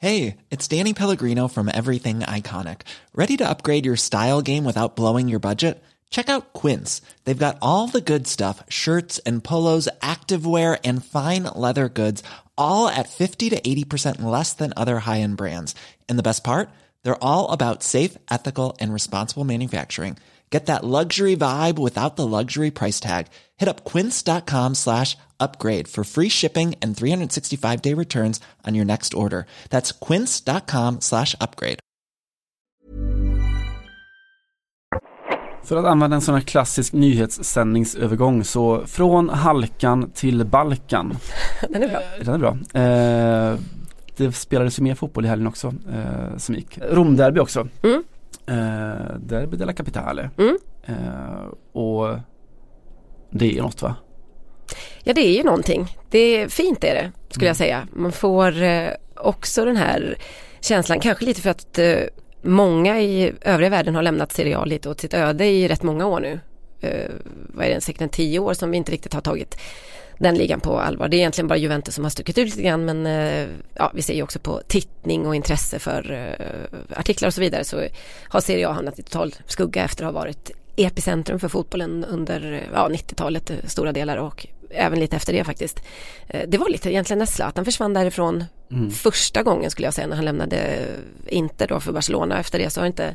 Hey, it's Danny Pellegrino from Everything Iconic. Ready to upgrade your style game without blowing your budget? Check out Quince. They've got all the good stuff, shirts and polos, activewear and fine leather goods, all at 50 to 80% less than other high-end brands. And the best part? They're all about safe, ethical and responsible manufacturing. Get that luxury vibe without the luxury price tag. Hit up quince.com slash upgrade for free shipping and 365 day returns on your next order. That's quince.com slash upgrade. För att använda en sån här klassisk nyhetssändningsövergång så från halkan till Balkan. Den är bra. Den är bra. Eh, det spelades ju mer fotboll i helgen också eh, som gick. Romderby också. Mm. Eh, Derby della Capitale. Mm. Eh, och det är något va? Ja det är ju någonting. Det är fint är det skulle mm. jag säga. Man får eh, också den här känslan, kanske lite för att eh, många i övriga världen har lämnat Serie A lite åt sitt öde i rätt många år nu. Eh, vad är det, säkert en tio år som vi inte riktigt har tagit den ligan på allvar. Det är egentligen bara Juventus som har stuckit ut lite grann men eh, ja, vi ser ju också på tittning och intresse för uh, artiklar och så vidare så har Serie A hamnat i total skugga efter att ha varit epicentrum för fotbollen under ja, 90-talet, eh, stora delar och även lite efter det faktiskt. Det var lite egentligen när Zlatan försvann därifrån mm. första gången skulle jag säga när han lämnade Inter då för Barcelona. Efter det så har inte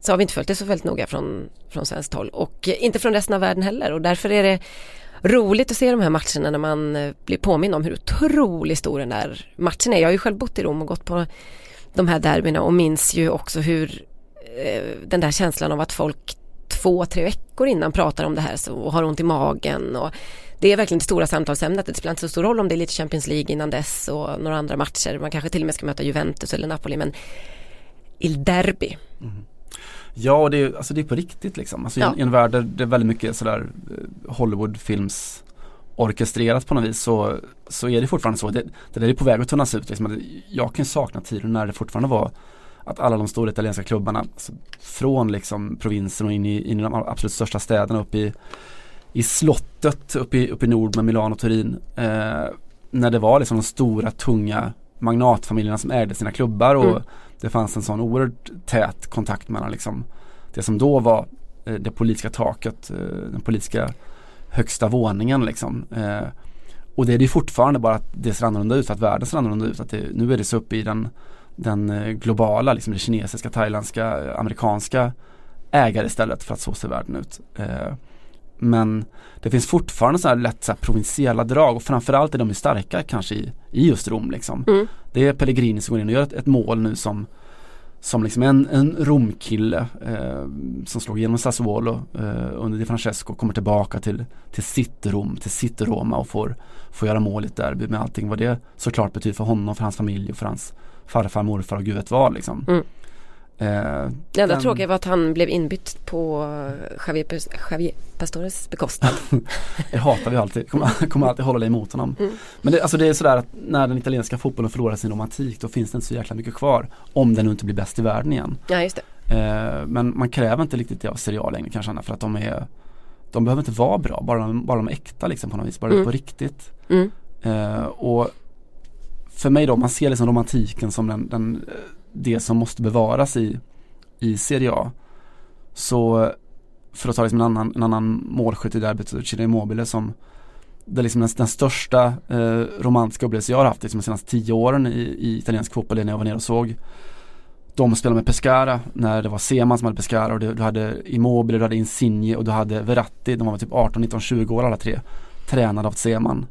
så har vi inte följt det så väldigt noga från, från svenskt håll och inte från resten av världen heller och därför är det roligt att se de här matcherna när man eh, blir påminn om hur otroligt stor den där matchen är. Jag har ju själv bott i Rom och gått på de här derbyna och minns ju också hur eh, den där känslan av att folk två, tre veckor innan pratar om det här så, och har ont i magen och det är verkligen det stora samtalsämnet. Det spelar inte så stor roll om det är lite Champions League innan dess och några andra matcher. Man kanske till och med ska möta Juventus eller Napoli men Il Derby. Mm. Ja, och det är, alltså det är på riktigt liksom. Alltså Ja. i, en, i en värld där det är väldigt mycket sådär eh, Hollywoodfilms orkestrerat på något vis så, så är det fortfarande så. Det, det där är på väg att tunnas ut. Liksom. Jag kan sakna tiden när det fortfarande var att alla de stora italienska klubbarna alltså, från liksom provinsen och in i, in i de absolut största städerna upp i, i slottet uppe i, uppe i nord med Milano och Turin. Eh, när det var liksom de stora tunga magnatfamiljerna som ägde sina klubbar och Mm det fanns en sån oerhört tät kontakt mellan liksom det som då var eh, det politiska taket, eh, den politiska högsta våningen liksom. Eh, och det är det fortfarande bara att det ser annorlunda ut, att världen ser annorlunda ut. Att det, nu är det så uppe i den, den globala, liksom det kinesiska, thailändska, amerikanska ägare istället för att så ser världen ut. Men det finns fortfarande så här lätt så här provinsiella drag och framförallt är de ju starka kanske i, i just Rom liksom. Mm. Det är Pellegrini som går in och gör ett, ett mål nu som som liksom en, en Romkille eh, som slog igenom Sassuolo eh, under Di Francesco kommer tillbaka till, till sitt Rom, till sitt Roma och får, får göra mål i ett derby med allting vad det såklart betyder för honom, för hans familj och för hans farfar, morfar och gud vet vad liksom. Mm. Eh, Det enda den- tråkiga var att han blev inbytt på Javier, Javier Pastores bekostnad. Det hatar vi alltid, kommer, kommer alltid hålla det emot honom. Mm. Men det, alltså det är sådär att när den italienska fotbollen förlorar sin romantik då finns det inte så jäkla mycket kvar. Om den nu inte blir bäst i världen igen. Ja just det. Eh, men man kräver inte riktigt det av Serie A längre kanske för att de är De behöver inte vara bra, bara de, bara de är äkta liksom på något vis, bara Mm. på riktigt. Mm. Eh, och för mig då, man ser liksom romantiken som den, den, eh, det som måste bevaras i, i Serie A. Så för att ta liksom en annan, en annan målskytt i derbyt, Chile Immobile som det är liksom den, den största eh, romantiska upplevelse jag har haft liksom, de senaste tio åren i, i italiensk fotboll, när jag var nere och såg de spelade med Pescara när det var Seman som hade Pescara och du, du hade Immobile, du hade Insigne och du hade Verratti, de var typ 18, 19, 20 år alla tre Tränade av Seman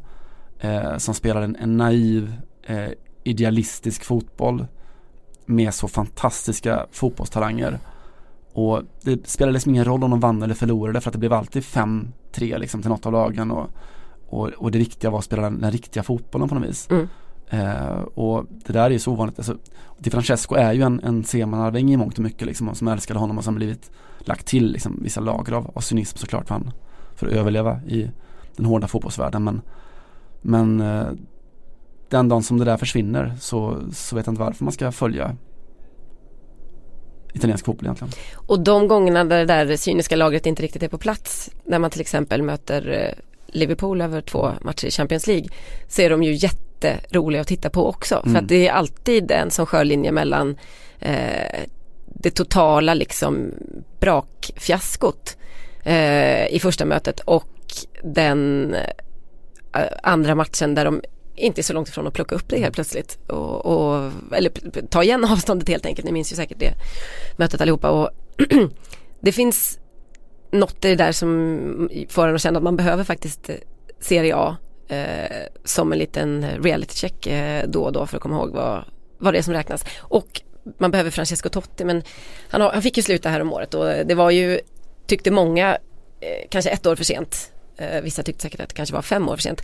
eh, Som spelade en, en naiv eh, idealistisk fotboll med så fantastiska fotbollstalanger Och det spelade liksom ingen roll om de vann eller förlorade för att det blev alltid 5-3 liksom till något av lagen och, och, och det viktiga var att spela den, den riktiga fotbollen på något vis Mm. Eh, och det där är ju så ovanligt. Alltså, Di Francesco är ju en, en Semanarving i mångt och mycket liksom, som älskade honom och som blivit lagt till liksom, vissa lager av, av cynism såklart för, han, för att överleva i den hårda fotbollsvärlden. Men, men eh, den dagen som det där försvinner så, så vet jag inte varför man ska följa italiensk fotboll egentligen. Och de gångerna där det där cyniska lagret inte riktigt är på plats, när man till exempel möter eh, Liverpool över två matcher i Champions League, så är de ju jätteroliga att titta på också. För Mm. att det är alltid en som skörlinje mellan eh, det totala liksom brakfiaskot eh, i första mötet och den eh, andra matchen där de inte så långt ifrån att plocka upp det helt plötsligt. Och, och, eller ta igen avståndet helt enkelt. Ni minns ju säkert det mötet allihopa. Och det finns något i det där som får en att känna att man behöver faktiskt eh, Serie A eh, som en liten reality check eh, då och då för att komma ihåg vad, vad det är som räknas. Och man behöver Francesco Totti men han, har, han fick ju sluta här om året och det var ju, tyckte många, eh, kanske ett år för sent. Eh, vissa tyckte säkert att det kanske var fem år för sent.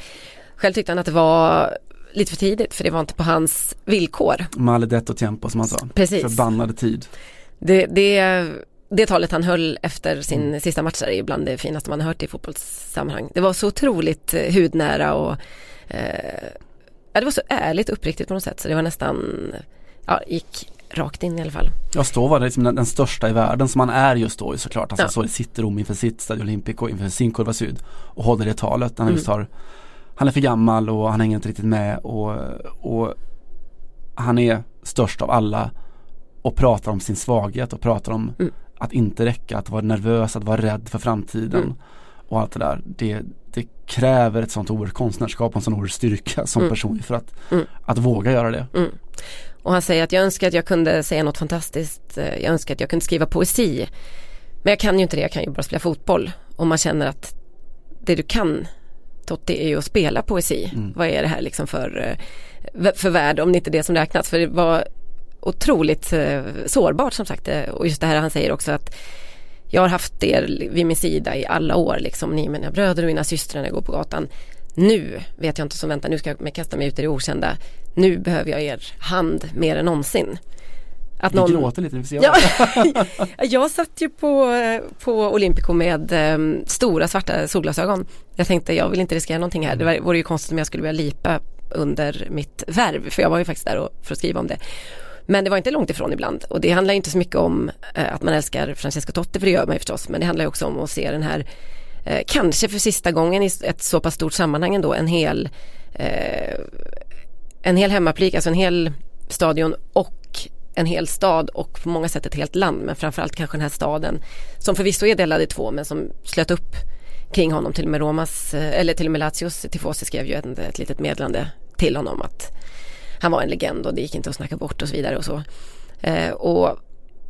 Själv tyckte han att det var lite för tidigt för det var inte på hans villkor. Maledetto tempo som han sa. Precis. Förbannade tid. Det, det, det talet han höll efter sin sista match är bland det finaste man har hört i fotbollssammanhang. Det var så otroligt eh, hudnära och eh, ja, det var så ärligt och uppriktigt på något sätt så det var nästan, ja, gick rakt in i alla fall. Ja, var det liksom den, den största i världen som han är just då såklart. Alltså Ja. så det sitter Rom inför sitt Stadio Olimpico, inför sin Curva Syd och håller det talet. Han Mm. just har, han är för gammal och han hänger inte riktigt med och, och han är störst av alla och pratar om sin svaghet och pratar om Mm. att inte räcka, att vara nervös, att vara rädd för framtiden Mm. och allt det där. Det, det kräver ett sånt oerhört konstnärskap och en sån oerhörd styrka som Mm. person för att, Mm. att våga göra det. Mm. Och han säger att jag önskar att jag kunde säga något fantastiskt, eh, jag önskar att jag kunde skriva poesi. Men jag kan ju inte det, jag kan ju bara spela fotboll. Och man känner att det du kan Totti är ju att spela poesi. Mm. Vad är det här liksom för, eh, för värld om det inte är det som räknas. För det var otroligt eh, sårbart som sagt eh, och just det här han säger också att jag har haft er vid min sida i alla år liksom, ni är mina bröder och mina systrar när jag går på gatan. Nu vet jag inte som väntar, nu ska jag kasta mig ut i det okända. Nu behöver jag er hand mer än någonsin. Att någon... Vi gråter lite, vi får ja, Jag satt ju på, på Olympico med um, stora svarta solglasögon. Jag tänkte jag vill inte riskera någonting här. Det vore ju konstigt om jag skulle börja lipa under mitt värv. För jag var ju faktiskt där och, för att skriva om det. Men det var inte långt ifrån ibland och det handlar inte så mycket om eh, att man älskar Francesco Totti för det gör man ju förstås. Men det handlar också om att se den här, eh, kanske för sista gången i ett så pass stort sammanhang ändå, en hel eh, en hel hemmaplik, alltså en hel stadion och en hel stad och på många sätt ett helt land men framförallt kanske den här staden som förvisso är delad i två men som slöt upp kring honom till och med Romas eh, eller till och med Lazios tifosi skrev ju ett, ett litet meddelande till honom att han var en legend och det gick inte att snacka bort och så vidare och så. Eh, och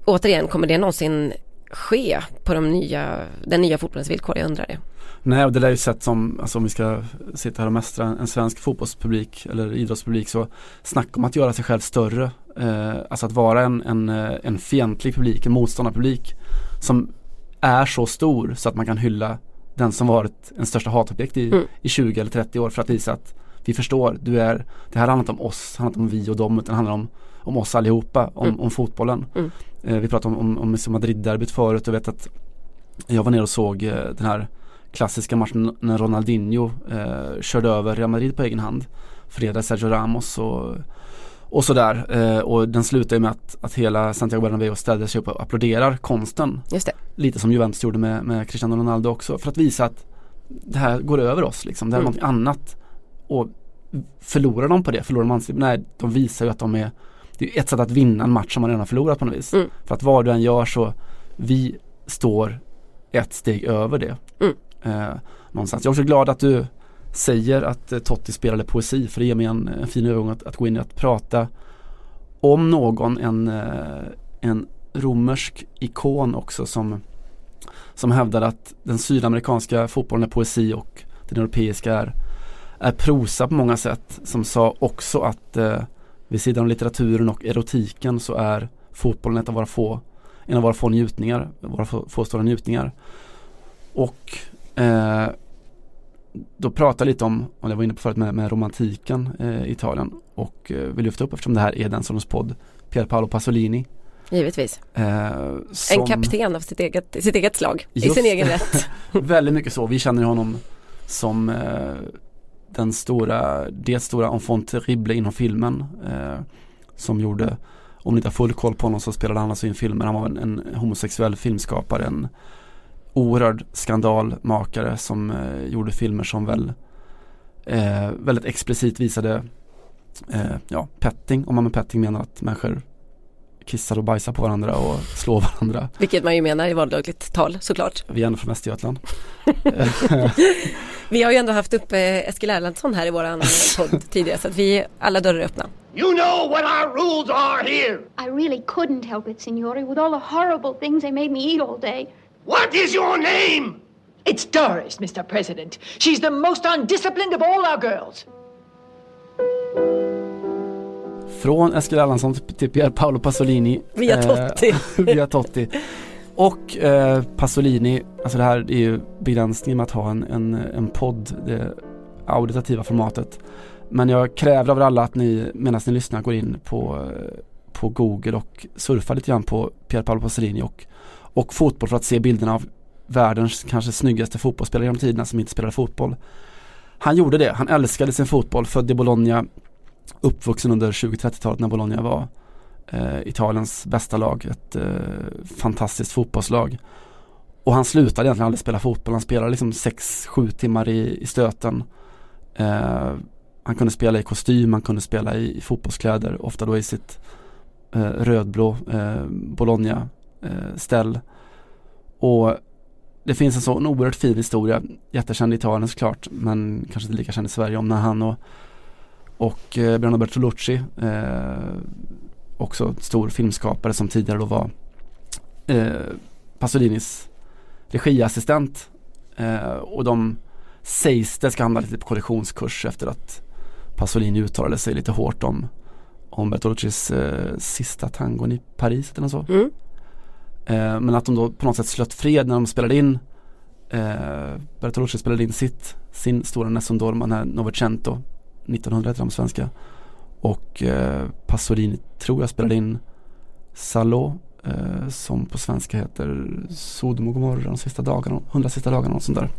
återigen, kommer det någonsin ske på de nya, den nya fotbollens villkor? Jag undrar det. Nej, och det där är ju sett som, alltså om vi ska sitta här och mästra en svensk fotbollspublik eller idrottspublik så snacka om att göra sig själv större. Eh, alltså att vara en, en, eh, en fientlig publik, en motståndarpublik som är så stor så att man kan hylla den som varit en största hatobjekt i, mm. i 20 eller 30 år för att visa att vi förstår, du är, det här handlar inte om oss, handlar inte om vi och dem utan det handlar om, om oss allihopa, om, mm. om fotbollen. Mm. Eh, vi pratade om, om, om Madrid-derbyt förut och vet att jag var nere och såg eh, den här klassiska matchen när Ronaldinho eh, körde över Real Madrid på egen hand. Fredag Sergio Ramos och, och sådär. Eh, och den slutar ju med att, att hela Santiago Bernabéu ställer sig upp och applåderar konsten. Just det. Lite som Juventus gjorde med, med Cristiano Ronaldo också. För att visa att det här går över oss liksom. Det här är mm. något annat. Och förlorar de på det? Förlorar man Nej, de visar ju att de är Det är ett sätt att vinna en match som man redan har förlorat på något vis. Mm. För att vad du än gör så Vi står ett steg över det. Mm. Eh, någonstans. Jag är också glad att du säger att eh, Totti spelade poesi för det ger mig en, en fin övergång att, att gå in i att prata om någon, en, eh, en romersk ikon också som, som hävdar att den sydamerikanska fotbollen är poesi och den europeiska är är prosa på många sätt som sa också att eh, vid sidan av litteraturen och erotiken så är fotbollen ett av våra få, en av våra få njutningar, våra få, få stora njutningar. Och eh, då pratar jag lite om, och jag var inne på förut med, med romantiken eh, i Italien och eh, vill lyfta upp eftersom det här är den sortens podd, Pier Paolo Pasolini. Givetvis. Eh, som, en kapten av sitt eget, sitt eget slag, i sin egen rätt. väldigt mycket så, vi känner honom som eh, den stora, det stora enfant terrible inom filmen eh, som gjorde, om ni inte har full koll på honom så spelade han alltså in filmer, han var en, en homosexuell filmskapare, en oerhörd skandalmakare som eh, gjorde filmer som väl eh, väldigt explicit visade eh, ja, petting, om man med petting menar att människor kissar och bajsar på varandra och slår varandra. Vilket man ju menar i vardagligt tal såklart. Vi är ändå från Östergötland. vi har ju ändå haft upp Eskil Erlandsson här i våran podd tidigare så att vi, alla dörrar är öppna. You know what our rules are here! I really couldn't help it, signore, with all the horrible things they made me eat all day. What is your name? It's Doris, Mr. President. She's the most undisciplined of all our girls. Från Eskil Erlandsson till Pier Paolo Pasolini. Via eh, Totti. via Totti. Och eh, Pasolini, alltså det här är ju begränsningen med att ha en, en, en podd, det auditativa formatet. Men jag kräver av er alla att ni medan ni lyssnar går in på, på Google och surfar lite grann på Pier Paolo Pasolini och, och fotboll för att se bilderna av världens kanske snyggaste fotbollsspelare genom tiderna som inte spelade fotboll. Han gjorde det, han älskade sin fotboll, född i Bologna uppvuxen under 20-30-talet när Bologna var eh, Italiens bästa lag, ett eh, fantastiskt fotbollslag. Och han slutade egentligen aldrig spela fotboll, han spelade liksom 6-7 timmar i, i stöten. Eh, han kunde spela i kostym, han kunde spela i, i fotbollskläder, ofta då i sitt eh, rödblå eh, Eh, ställ och det finns en sån oerhört fin historia, jättekänd i Italien såklart, men kanske inte lika känd i Sverige om när han och och eh, Bruno Bertolucci, eh, också stor filmskapare som tidigare då var eh, Pasolinis regiassistent. Eh, och de sägs det ska hamna lite på kollisionskurs efter att Pasolini uttalade sig lite hårt om, om Bertoluccis eh, sista tangon i Paris eller något så. Mm. Eh, men att de då på något sätt slöt fred när de spelade in eh, Bertolucci spelade in sitt, sin stora Nessun Dorma, den här Novecento 1900 heter de på svenska och eh, Pasolini tror jag spelade in Salò eh, som på svenska heter Sodom och Gomorra de sista dagarna, hundra sista dagarna och sånt där.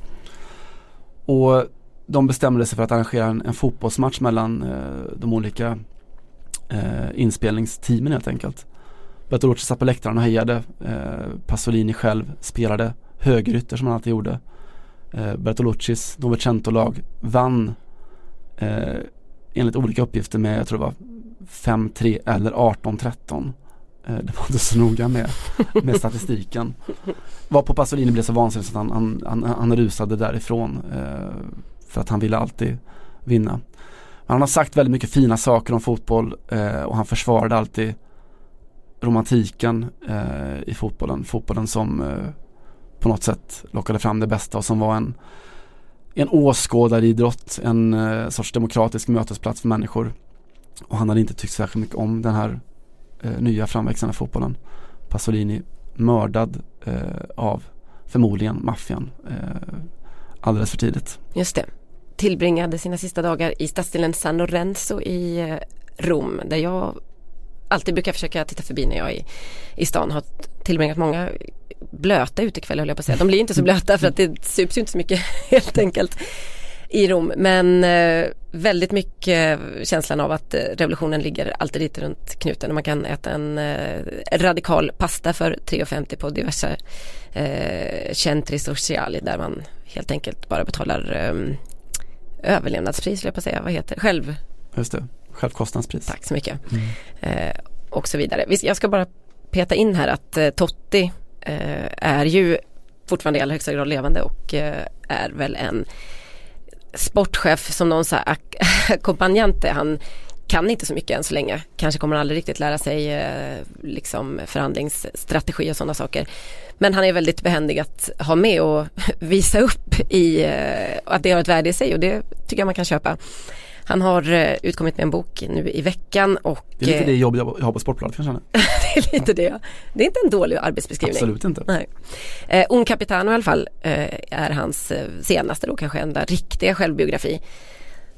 Och de bestämde sig för att arrangera en, en fotbollsmatch mellan eh, de olika eh, inspelningsteamen helt enkelt. Bertolucci satt på läktaren och hejade. Eh, Pasolini själv spelade högerytter som han alltid gjorde. Eh, Bertoluccis Novecento-lag vann eh, enligt olika uppgifter med, jag tror det var 5-3 eller 18-13. Eh, det var inte så noga med, med statistiken. Var på Pasolini blev så vansinnig så att han, han, han, han rusade därifrån eh, för att han ville alltid vinna. Han har sagt väldigt mycket fina saker om fotboll eh, och han försvarade alltid romantiken eh, i fotbollen. Fotbollen som eh, på något sätt lockade fram det bästa och som var en, en åskådaridrott, en eh, sorts demokratisk mötesplats för människor. Och han hade inte tyckt särskilt mycket om den här eh, nya framväxande fotbollen. Pasolini mördad eh, av förmodligen maffian eh, alldeles för tidigt. Just det. Tillbringade sina sista dagar i stadsdelen San Lorenzo i eh, Rom där jag alltid brukar försöka titta förbi när jag är i, i stan. Har tillbringat många blöta utekvällar höll jag på att säga. De blir inte så blöta för att det sups ju inte så mycket helt enkelt i Rom. Men eh, väldigt mycket känslan av att eh, revolutionen ligger alltid lite runt knuten och man kan äta en eh, radikal pasta för 3,50 på diverse eh, centri sociali där man helt enkelt bara betalar eh, överlevnadspris, jag på att säga. Vad heter det? Själv... Just det, självkostnadspris. Tack så mycket. Mm. Eh, och så vidare. Jag ska bara peta in här att eh, Totti eh, är ju fortfarande i allra högsta grad levande och eh, är väl en sportchef som någon så här ackompanjante. Han kan inte så mycket än så länge. Kanske kommer han aldrig riktigt lära sig eh, liksom förhandlingsstrategi och sådana saker. Men han är väldigt behändig att ha med och visa upp i eh, att det har ett värde i sig och det tycker jag man kan köpa. Han har eh, utkommit med en bok nu i veckan och Det är lite det jobb jag har på Sportbladet kan jag känna. det är lite det. Det är inte en dålig arbetsbeskrivning. Absolut inte. Nej. Eh, Un Capitano i alla fall eh, är hans eh, senaste då kanske enda riktiga självbiografi.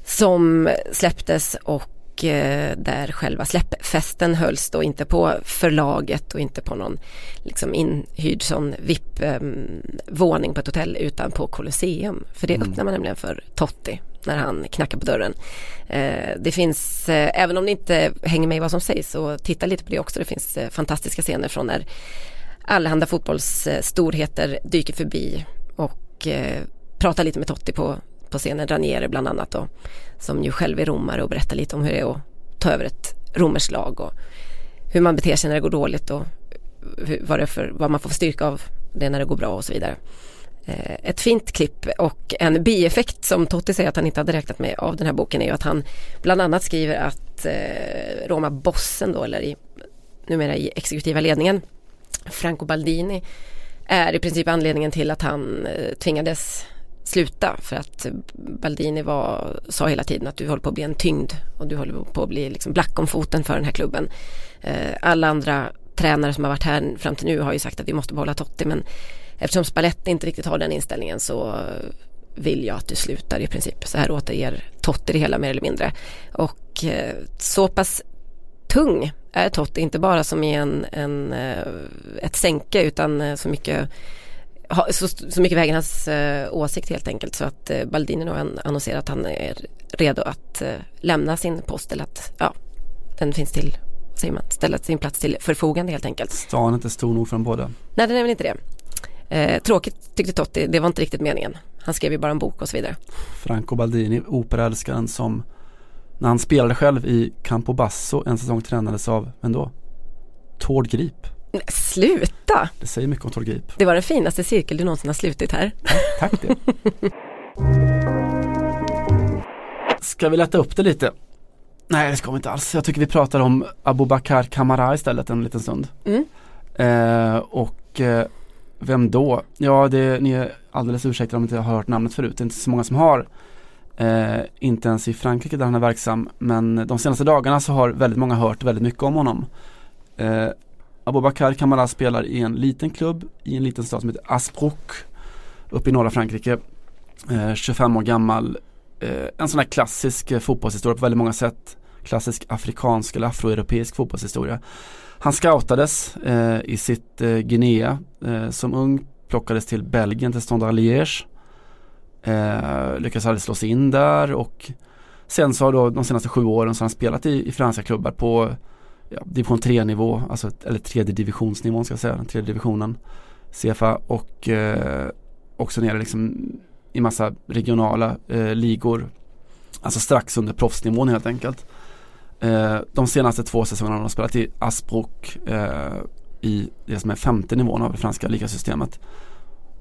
Som släpptes och eh, där själva släppfesten hölls då inte på förlaget och inte på någon liksom inhyrd sån VIP-våning på ett hotell utan på Colosseum. För det mm. öppnar man nämligen för Totti när han knackar på dörren. Eh, det finns, eh, även om ni inte hänger med i vad som sägs, så titta lite på det också. Det finns eh, fantastiska scener från när allehanda fotbollsstorheter dyker förbi och pratar lite med Totti på, på scenen, Ranieri bland annat då, som ju själv är romare och berättar lite om hur det är att ta över ett romerskt lag och hur man beter sig när det går dåligt och hur, vad, det för, vad man får för styrka av det när det går bra och så vidare. Eh, ett fint klipp och en bieffekt som Totti säger att han inte hade räknat med av den här boken är ju att han bland annat skriver att eh, Roma Bossen då eller i, numera i exekutiva ledningen Franco Baldini är i princip anledningen till att han eh, tvingades sluta för att Baldini var, sa hela tiden att du håller på att bli en tyngd och du håller på att bli liksom black om foten för den här klubben. Eh, alla andra tränare som har varit här fram till nu har ju sagt att vi måste behålla Totti men eftersom Spalletti inte riktigt har den inställningen så vill jag att du slutar i princip. Så här återger Totti det hela mer eller mindre. Och eh, så pass tung är Totti, inte bara som i en, en, eh, ett sänke utan eh, så mycket så, så mycket väger hans eh, åsikt helt enkelt så att eh, Baldini nu annonserar att han är redo att eh, lämna sin post eller att ja, den finns till, säger man, ställa sin plats till förfogande helt enkelt. Stan är inte stor nog för dem båda. Nej den är väl inte det. Eh, tråkigt tyckte Totti, det var inte riktigt meningen. Han skrev ju bara en bok och så vidare. Franco Baldini, operaälskaren som när han spelade själv i Campobasso en säsong tränades av, vem då? Tord Grip. Nej, sluta! Det säger mycket om Tord Grip. Det var den finaste cirkel du någonsin har slutit här. Ja, tack det. Ska vi lätta upp det lite? Nej det ska vi inte alls. Jag tycker vi pratar om Abubakar Kamara istället en liten stund. Mm. Eh, och eh, vem då? Ja, det, ni är alldeles ursäktade om ni inte har hört namnet förut. Det är inte så många som har. Eh, inte ens i Frankrike där han är verksam men de senaste dagarna så har väldigt många hört väldigt mycket om honom. Eh, Abubakar Kamara spelar i en liten klubb i en liten stad som heter Asbrook uppe i norra Frankrike. Eh, 25 år gammal. Eh, en sån här klassisk eh, fotbollshistoria på väldigt många sätt. Klassisk afrikansk eller afroeuropeisk fotbollshistoria. Han scoutades eh, i sitt eh, Guinea eh, som ung, plockades till Belgien, till Standard Liège. Eh, lyckades aldrig slå sig in där och sen så har då de senaste sju åren så har han spelat i, i franska klubbar på ja, division 3 nivå, alltså, eller tredje divisionsnivån ska jag säga, den tredje divisionen CFA och eh, också nere liksom i massa regionala eh, ligor. Alltså strax under proffsnivån helt enkelt. Eh, de senaste två säsongerna har de spelat i Asbrook eh, i det som är femte nivån av det franska ligasystemet.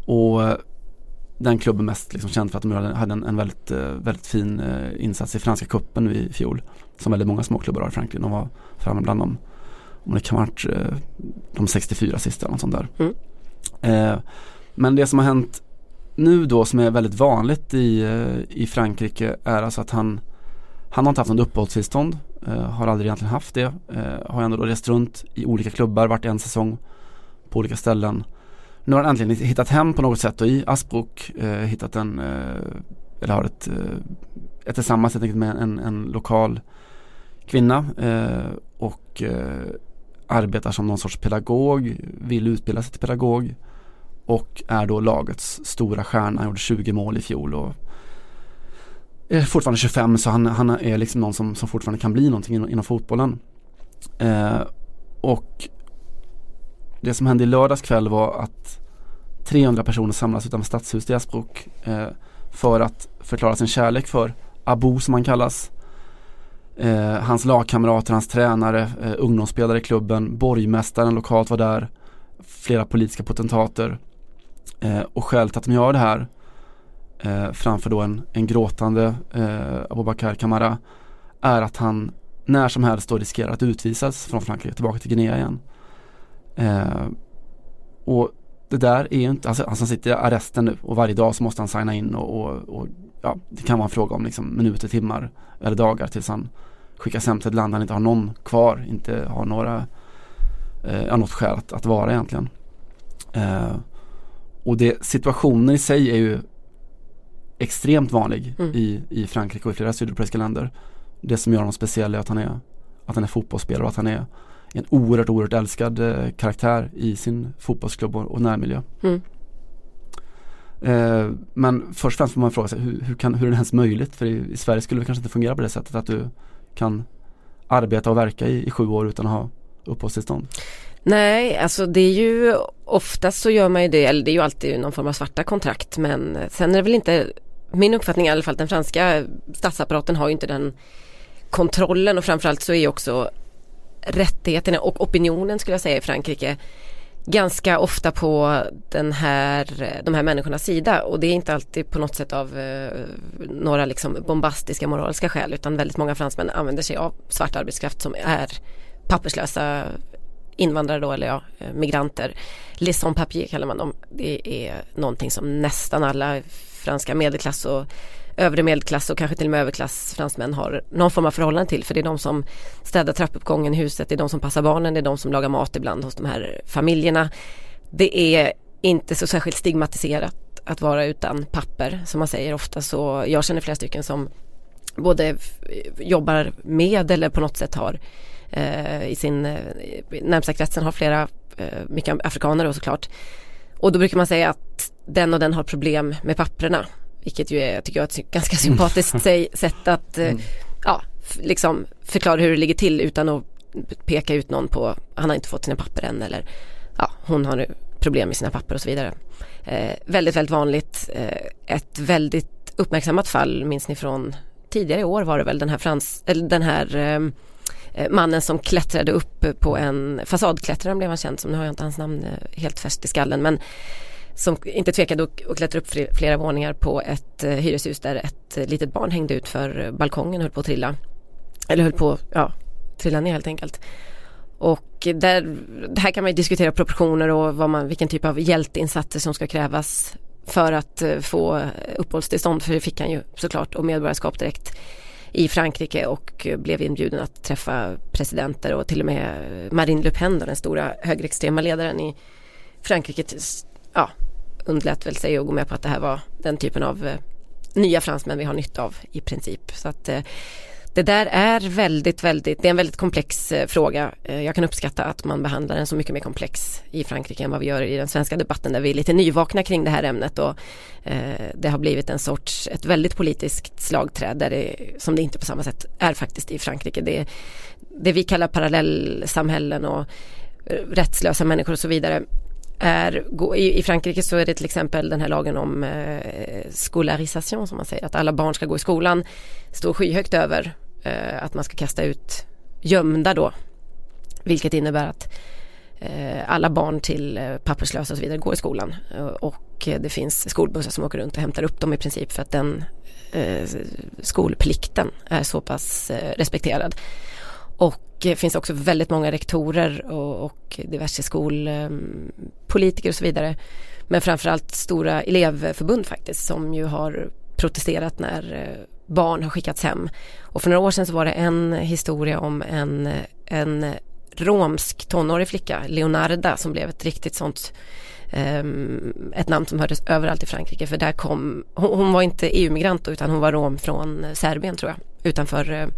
Och eh, den klubben mest liksom känd för att de hade en, en väldigt, eh, väldigt fin insats i franska kuppen i fjol. Som väldigt många småklubbar har i Frankrike. De var framme bland dem. Om det kan ha varit de 64 sista eller något sånt där. Mm. Eh, men det som har hänt nu då som är väldigt vanligt i, i Frankrike är alltså att han Han har inte haft något uppehållstillstånd eh, Eh, har aldrig egentligen haft det. Eh, har ändå då rest runt i olika klubbar, varit en säsong På olika ställen. Nu har han äntligen hittat hem på något sätt och i Asbrook eh, hittat en Eller har ett Ett tillsammans helt enkelt med en, en lokal Kvinna och arbetar som någon sorts pedagog, vill utbilda sig till pedagog och är då lagets stora stjärna, han gjorde 20 mål i fjol och är fortfarande 25 så han, han är liksom någon som, som fortfarande kan bli någonting inom, inom fotbollen. Eh, och det som hände i lördags kväll var att 300 personer samlas utanför stadshuset i Asbrook eh, för att förklara sin kärlek för Abu som han kallas. Eh, hans lagkamrater, hans tränare, eh, ungdomsspelare i klubben, borgmästaren lokalt var där, flera politiska potentater. Eh, och skälet att de gör det här eh, framför då en, en gråtande eh, Abubakar Kamara är att han när som helst då riskerar att utvisas från Frankrike tillbaka till Guinea igen. Eh, och det där är ju inte, alltså, han sitter i arresten nu och varje dag så måste han signa in och, och, och, ja, det kan vara en fråga om liksom minuter, timmar eller dagar tills han skickas hem till ett land han inte har någon kvar, inte har några, eh, något skäl att, att vara egentligen. Eh, och det, situationen i sig är ju extremt vanlig mm. i, i Frankrike och i flera sydeuropeiska länder. Det som gör honom speciell är att han är, att han är fotbollsspelare och att han är en oerhört, oerhört älskad eh, karaktär i sin fotbollsklubb och, och närmiljö. Mm. Eh, men först och främst får man fråga sig hur, hur, kan, hur är det ens möjligt? För i, i, Sverige skulle det kanske inte fungera på det sättet att du kan arbeta och verka i, i sju år utan att ha uppehållstillstånd. Nej, alltså det är ju oftast så gör man ju det, eller det är ju alltid någon form av svarta kontrakt men sen är det väl inte min uppfattning i alla fall den franska statsapparaten har ju inte den kontrollen och framförallt så är också rättigheterna och opinionen skulle jag säga i Frankrike ganska ofta på den här, de här människornas sida och det är inte alltid på något sätt av eh, några liksom bombastiska moraliska skäl utan väldigt många fransmän använder sig av svart arbetskraft som är papperslösa invandrare då eller ja, eh, migranter. Les sans papier kallar man dem. Det är någonting som nästan alla franska medelklass och övre medelklass och kanske till och med överklass fransmän har någon form av förhållande till för det är de som städar trappuppgången i huset, det är de som passar barnen, det är de som lagar mat ibland hos de här familjerna. Det är inte så särskilt stigmatiserat att vara utan papper som man säger ofta så jag känner flera stycken som både jobbar med eller på något sätt har eh, i sin eh, närmsta kretsen har flera, eh, mycket afrikaner då såklart. Och då brukar man säga att den och den har problem med papprena. Vilket ju är, tycker jag, ett ganska sympatiskt mm. sätt att eh, mm. ja, liksom förklara hur det ligger till utan att peka ut någon på, han har inte fått sina papper än eller ja, hon har problem med sina papper och så vidare. Eh, väldigt, väldigt vanligt. Eh, ett väldigt uppmärksammat fall minns ni från tidigare i år var det väl den här, frans, eller den här Eh, Eh, mannen som klättrade upp på en fasadklättrare blev han känd som, nu har jag inte hans namn eh, helt färskt i skallen men som inte tvekade att klättra upp flera våningar på ett eh, hyreshus där ett litet barn hängde ut för balkongen och höll på att trilla. Eller höll på, ja, trilla ner helt enkelt. Och där, här kan man diskutera proportioner och vad man, vilken typ av hjälteinsatser som ska krävas för att få uppehållstillstånd för det fick han ju såklart och medborgarskap direkt i Frankrike och blev inbjuden att träffa presidenter och till och med Marine Le Pen, den stora högerextrema ledaren i Frankrike, ja, underlät väl sig att gå med på att det här var den typen av eh, nya fransmän vi har nytta av i princip. Så att eh, det där är väldigt, väldigt, det är en väldigt komplex eh, fråga. Eh, jag kan uppskatta att man behandlar den så mycket mer komplex i Frankrike än vad vi gör i den svenska debatten där vi är lite nyvakna kring det här ämnet och eh, det har blivit en sorts, ett väldigt politiskt slagträd där det, som det inte på samma sätt är faktiskt i Frankrike. Det, det vi kallar parallellsamhällen och rättslösa människor och så vidare är, i, Frankrike så är det till exempel den här lagen om eh, skolarisation som man säger, att alla barn ska gå i skolan, står skyhögt över Eh, att man ska kasta ut gömda då. Vilket innebär att eh, alla barn till eh, papperslösa och så vidare går i skolan. Eh, och det finns skolbussar som åker runt och hämtar upp dem i princip för att den eh, skolplikten är så pass eh, respekterad. Och det finns också väldigt många rektorer och, och diverse skolpolitiker ehm, och så vidare. Men framförallt stora elevförbund faktiskt som ju har protesterat när barn har skickats hem. Och för några år sedan så var det en historia om en, en romsk tonårig flicka, Leonarda, som blev ett riktigt sånt um, ett namn som hördes överallt i Frankrike. För där kom, hon, hon var inte EU-migrant utan hon var rom från Serbien tror jag, utanför uh,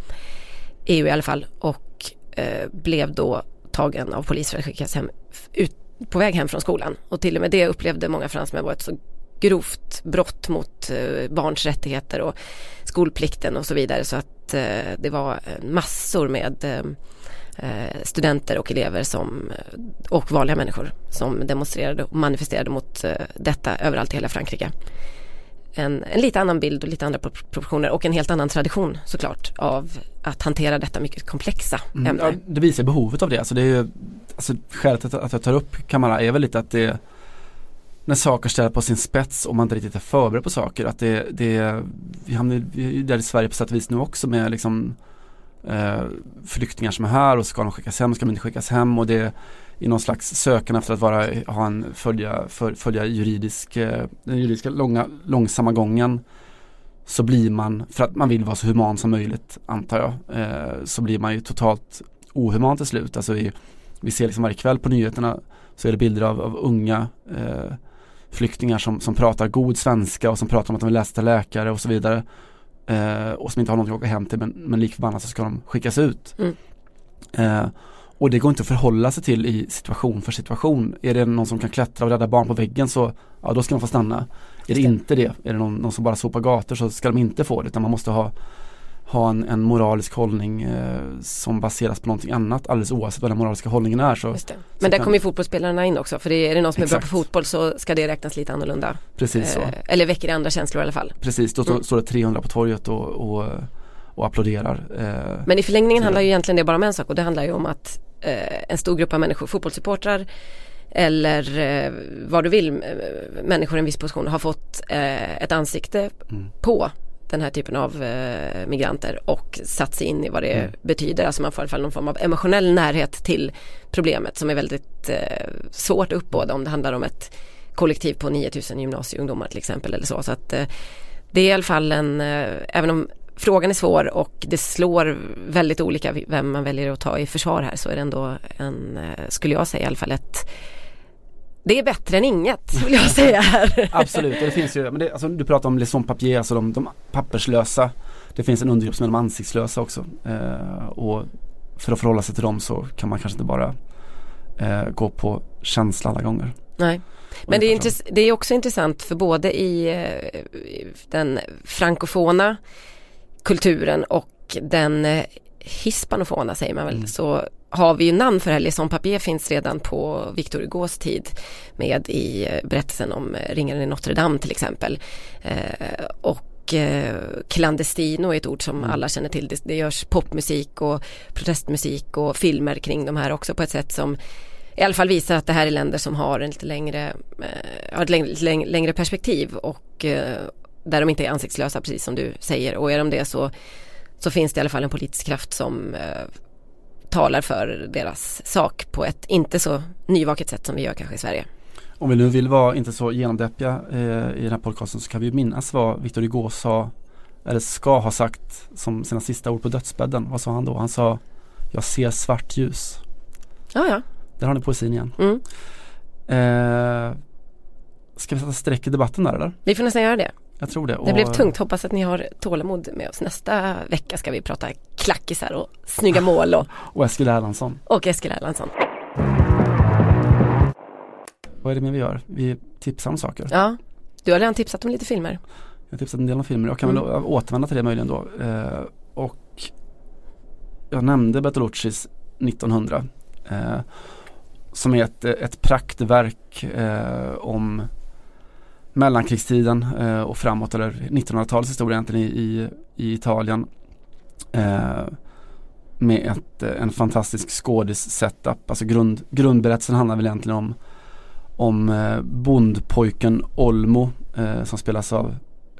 EU i alla fall. Och uh, blev då tagen av polis för att skickas hem ut, på väg hem från skolan. Och till och med det upplevde många fransmän var ett så grovt brott mot uh, barns rättigheter. Och skolplikten och så vidare så att eh, det var eh, massor med eh, studenter och elever som, och vanliga människor som demonstrerade och manifesterade mot detta överallt i hela Frankrike. En, en lite annan bild och lite andra proportioner och en helt annan tradition såklart av att hantera detta mycket komplexa mm, ämne. Ja, det visar behovet av det. Alltså det är ju, alltså skälet att, att jag tar upp Kamara är väl lite att det när saker ställs på sin spets och man inte riktigt är förberedd på saker. Att det, det vi hamnar ju där i Sverige på sätt och vis nu också med liksom eh, flyktingar som är här och ska de skickas hem, ska de inte skickas hem och det i någon slags sökan efter att vara, ha en, följa, för, följa juridisk, eh, den juridiska långa, långsamma gången så blir man, för att man vill vara så human som möjligt antar jag, eh, så blir man ju totalt ohuman till slut. Alltså vi, vi ser liksom varje kväll på nyheterna så är det bilder av, av unga eh, flyktingar som, som pratar god svenska och som pratar om att de vill läsa till läkare och så vidare. Eh, och som inte har någonting att åka hem till men, men lik förbannat så ska de skickas ut. Mm. Eh, och det går inte att förhålla sig till i situation för situation. Är det någon som kan klättra och rädda barn på väggen så ja, då ska de få stanna. Är det inte det, är det någon, någon som bara sopar gator så ska de inte få det utan man måste ha ha en, en moralisk hållning eh, som baseras på någonting annat alldeles oavsett vad den moraliska hållningen är. Så, Men så där kommer ju fotbollsspelarna in också för det är, det någon som är Exakt. bra på fotboll så ska det räknas lite annorlunda. Precis så. Eh, eller väcker andra känslor i alla fall. Precis, då mm. står det 300 på torget och, och, och applåderar. Eh, Men i förlängningen handlar ju egentligen det bara om en sak och det handlar ju om att eh, en stor grupp av människor, fotbollssupportrar eller eh, vad du vill, människor i en viss position har fått eh, ett ansikte mm. på den här typen av eh, migranter och satt sig in i vad det mm. betyder. Alltså man får i alla fall någon form av emotionell närhet till problemet som är väldigt eh, svårt att uppbåda om det handlar om ett kollektiv på 9000 gymnasieungdomar till exempel eller så. så att, eh, det är i alla fall en, eh, även om frågan är svår och det slår väldigt olika vem man väljer att ta i försvar här så är det ändå en, eh, skulle jag säga i alla fall ett det är bättre än inget vill jag säga här. Absolut, det finns ju, men det, alltså, du pratar om sans papier, alltså de, de papperslösa. Det finns en undergrupp som är de ansiktslösa också. Eh, och för att förhålla sig till dem så kan man kanske inte bara eh, gå på känsla alla gånger. Nej. Men det är, det är, också intressant för både i, eh, den frankofona kulturen och den eh, hispanofona säger man väl, mm. så har vi ju namn för här. Les Papier finns redan på Victor Hugos tid med i berättelsen om eh, ringaren i Notre Dame till exempel. Eh, och eh, clandestino är ett ord som mm. alla känner till. Det, det görs popmusik och protestmusik och filmer kring de här också på ett sätt som i alla fall visar att det här är länder som har en lite längre, eh, har ett längre, längre, perspektiv och där de inte är ansiktslösa precis som du säger och är de det så, så finns det i alla fall en politisk kraft som talar för deras sak på ett inte så nyvaket sätt som vi gör kanske i Sverige. Om vi nu vill vara inte så genomdeppiga eh, i den här podcasten så kan vi minnas vad Victor Hugo sa eller ska ha sagt som sina sista ord på dödsbädden. Vad sa han då? Han sa Jag ser svart ljus. Ja, ja. Där har ni poesin igen. Mm. Eh, ska vi sätta streck i debatten där eller? Vi får nästan göra det. Jag tror det. Det blev tungt. Hoppas att ni har tålamod med oss. Nästa vecka ska vi prata klackisar och snygga mål och, Och Eskil Erlandsson. och Eskil Erlandsson. Vad är det mer vi gör? Vi tipsar om saker. Ja, du har redan tipsat om lite filmer. Jag har tipsat en del om filmer. Jag kan Mm. väl återvända till det möjligen då. Eh, och jag nämnde Bertoluccis 1900. Eh, som är ett, ett praktverk eh, om mellankrigstiden eh, och framåt eller 1900-talets historia egentligen i, i, i Italien. Eh, med ett, eh, en fantastisk skådis-setup. Alltså grund, grundberättelsen handlar väl egentligen om om eh, bondpojken Olmo eh, som spelas av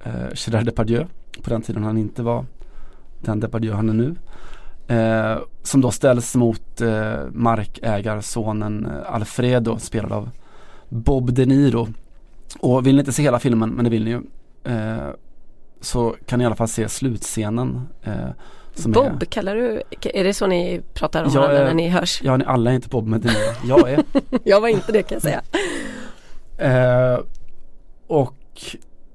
eh, Gerard Depardieu på den tiden han inte var den Depardieu han är nu. Eh, som då ställs mot eh, markägarsonen eh, Alfredo spelad av Bob De Niro. Och vill ni inte se hela filmen, men det vill ni ju, eh, så kan ni i alla fall se slutscenen. Eh, som är, Bob, kallar du, är det så ni pratar om varandra när ni hörs? Ja, ni alla är inte Bob med De Niro. Jag är. Jag var inte det kan jag säga. Eh, och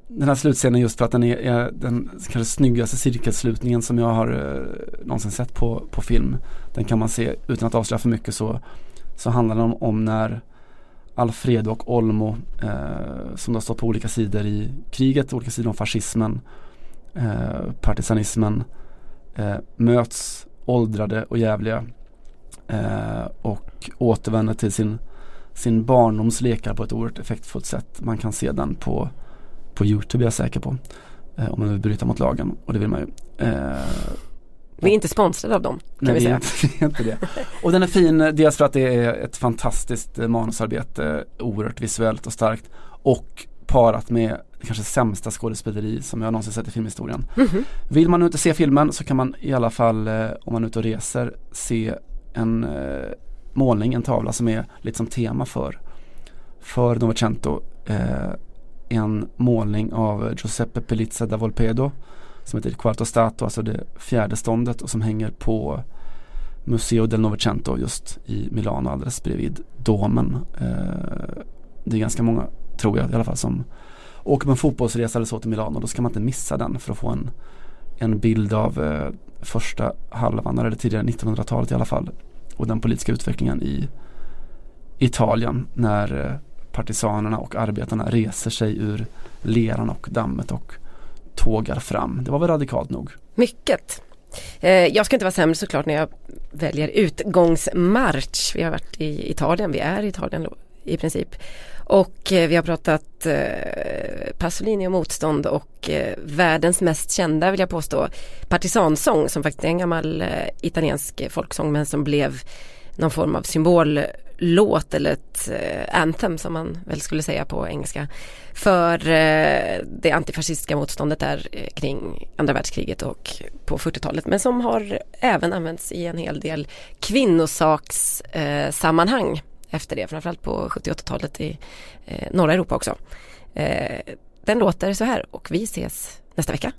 den här slutscenen just för att den är, är den kanske snyggaste cirkelslutningen som jag har eh, någonsin sett på, på film. Den kan man se utan att avslöja för mycket så, så handlar den om, om när Alfredo och Olmo eh, som har stått på olika sidor i kriget, olika sidor om fascismen, eh, partisanismen eh, möts åldrade och jävliga eh, och återvänder till sin sin barndoms lekar på ett oerhört effektfullt sätt. Man kan se den på, på Youtube är jag säker på. Eh, om man vill bryta mot lagen och det vill man ju. Eh, vi är inte sponsrade av dem kan nej, vi säga. inte, inte det. Och den är fin, dels för att det är ett fantastiskt eh, manusarbete, oerhört visuellt och starkt. Och parat med kanske sämsta skådespeleri som jag någonsin sett i filmhistorien. Mhm. Vill man nu inte se filmen så kan man i alla fall eh, om man är ute och reser se en eh, målning, en tavla som är lite som tema för för Novecento. Eh, en målning av Giuseppe Pellizza da Volpedo som heter Quarto Stato, alltså det fjärde ståndet och som hänger på Museo del Novecento just i Milano alldeles bredvid domen. Eh, det är ganska många, tror jag i alla fall, som åker på en fotbollsresa eller så till Milano. Då ska man inte missa den för att få en, en bild av eh, första halvan eller tidigare 1900-talet i alla fall och den politiska utvecklingen i Italien när eh, partisanerna och arbetarna reser sig ur leran och dammet och tågar fram. Det var väl radikalt nog. Mycket. Eh, jag ska inte vara sämre såklart när jag väljer utgångsmarsch. Vi har varit i Italien, vi är i Italien i princip. Och eh, vi har pratat eh, Pasolini och motstånd och världens mest kända vill jag påstå partisansång som faktiskt är en gammal italiensk folksång men som blev någon form av symbol symbollåt eller ett eh, anthem som man väl skulle säga på engelska för eh, det antifascistiska motståndet där eh, kring andra världskriget och på 40-talet men som har även använts i en hel del kvinnosakssammanhang eh, sammanhang efter det, framförallt på 70-80-talet i norra Europa också. Den låter så här och vi ses nästa vecka.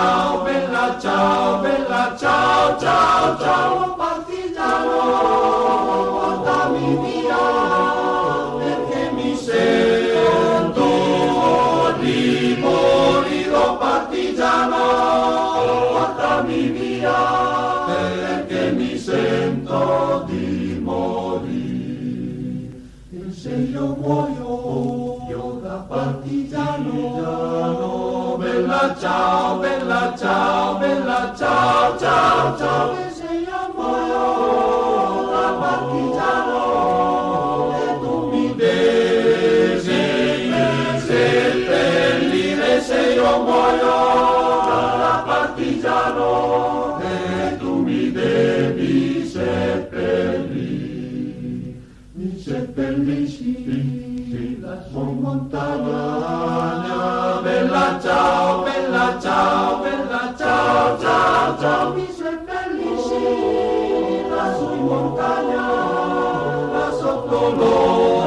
ciao, bella ciao, bella ciao, ciao, ciao, partigiano, portami via, perché mi sento di morire, partigiano, portami via, perché mi sento di morire, e se io muoio Bella ciao, bella ciao, bella ciao, ciao, ciao. Lord.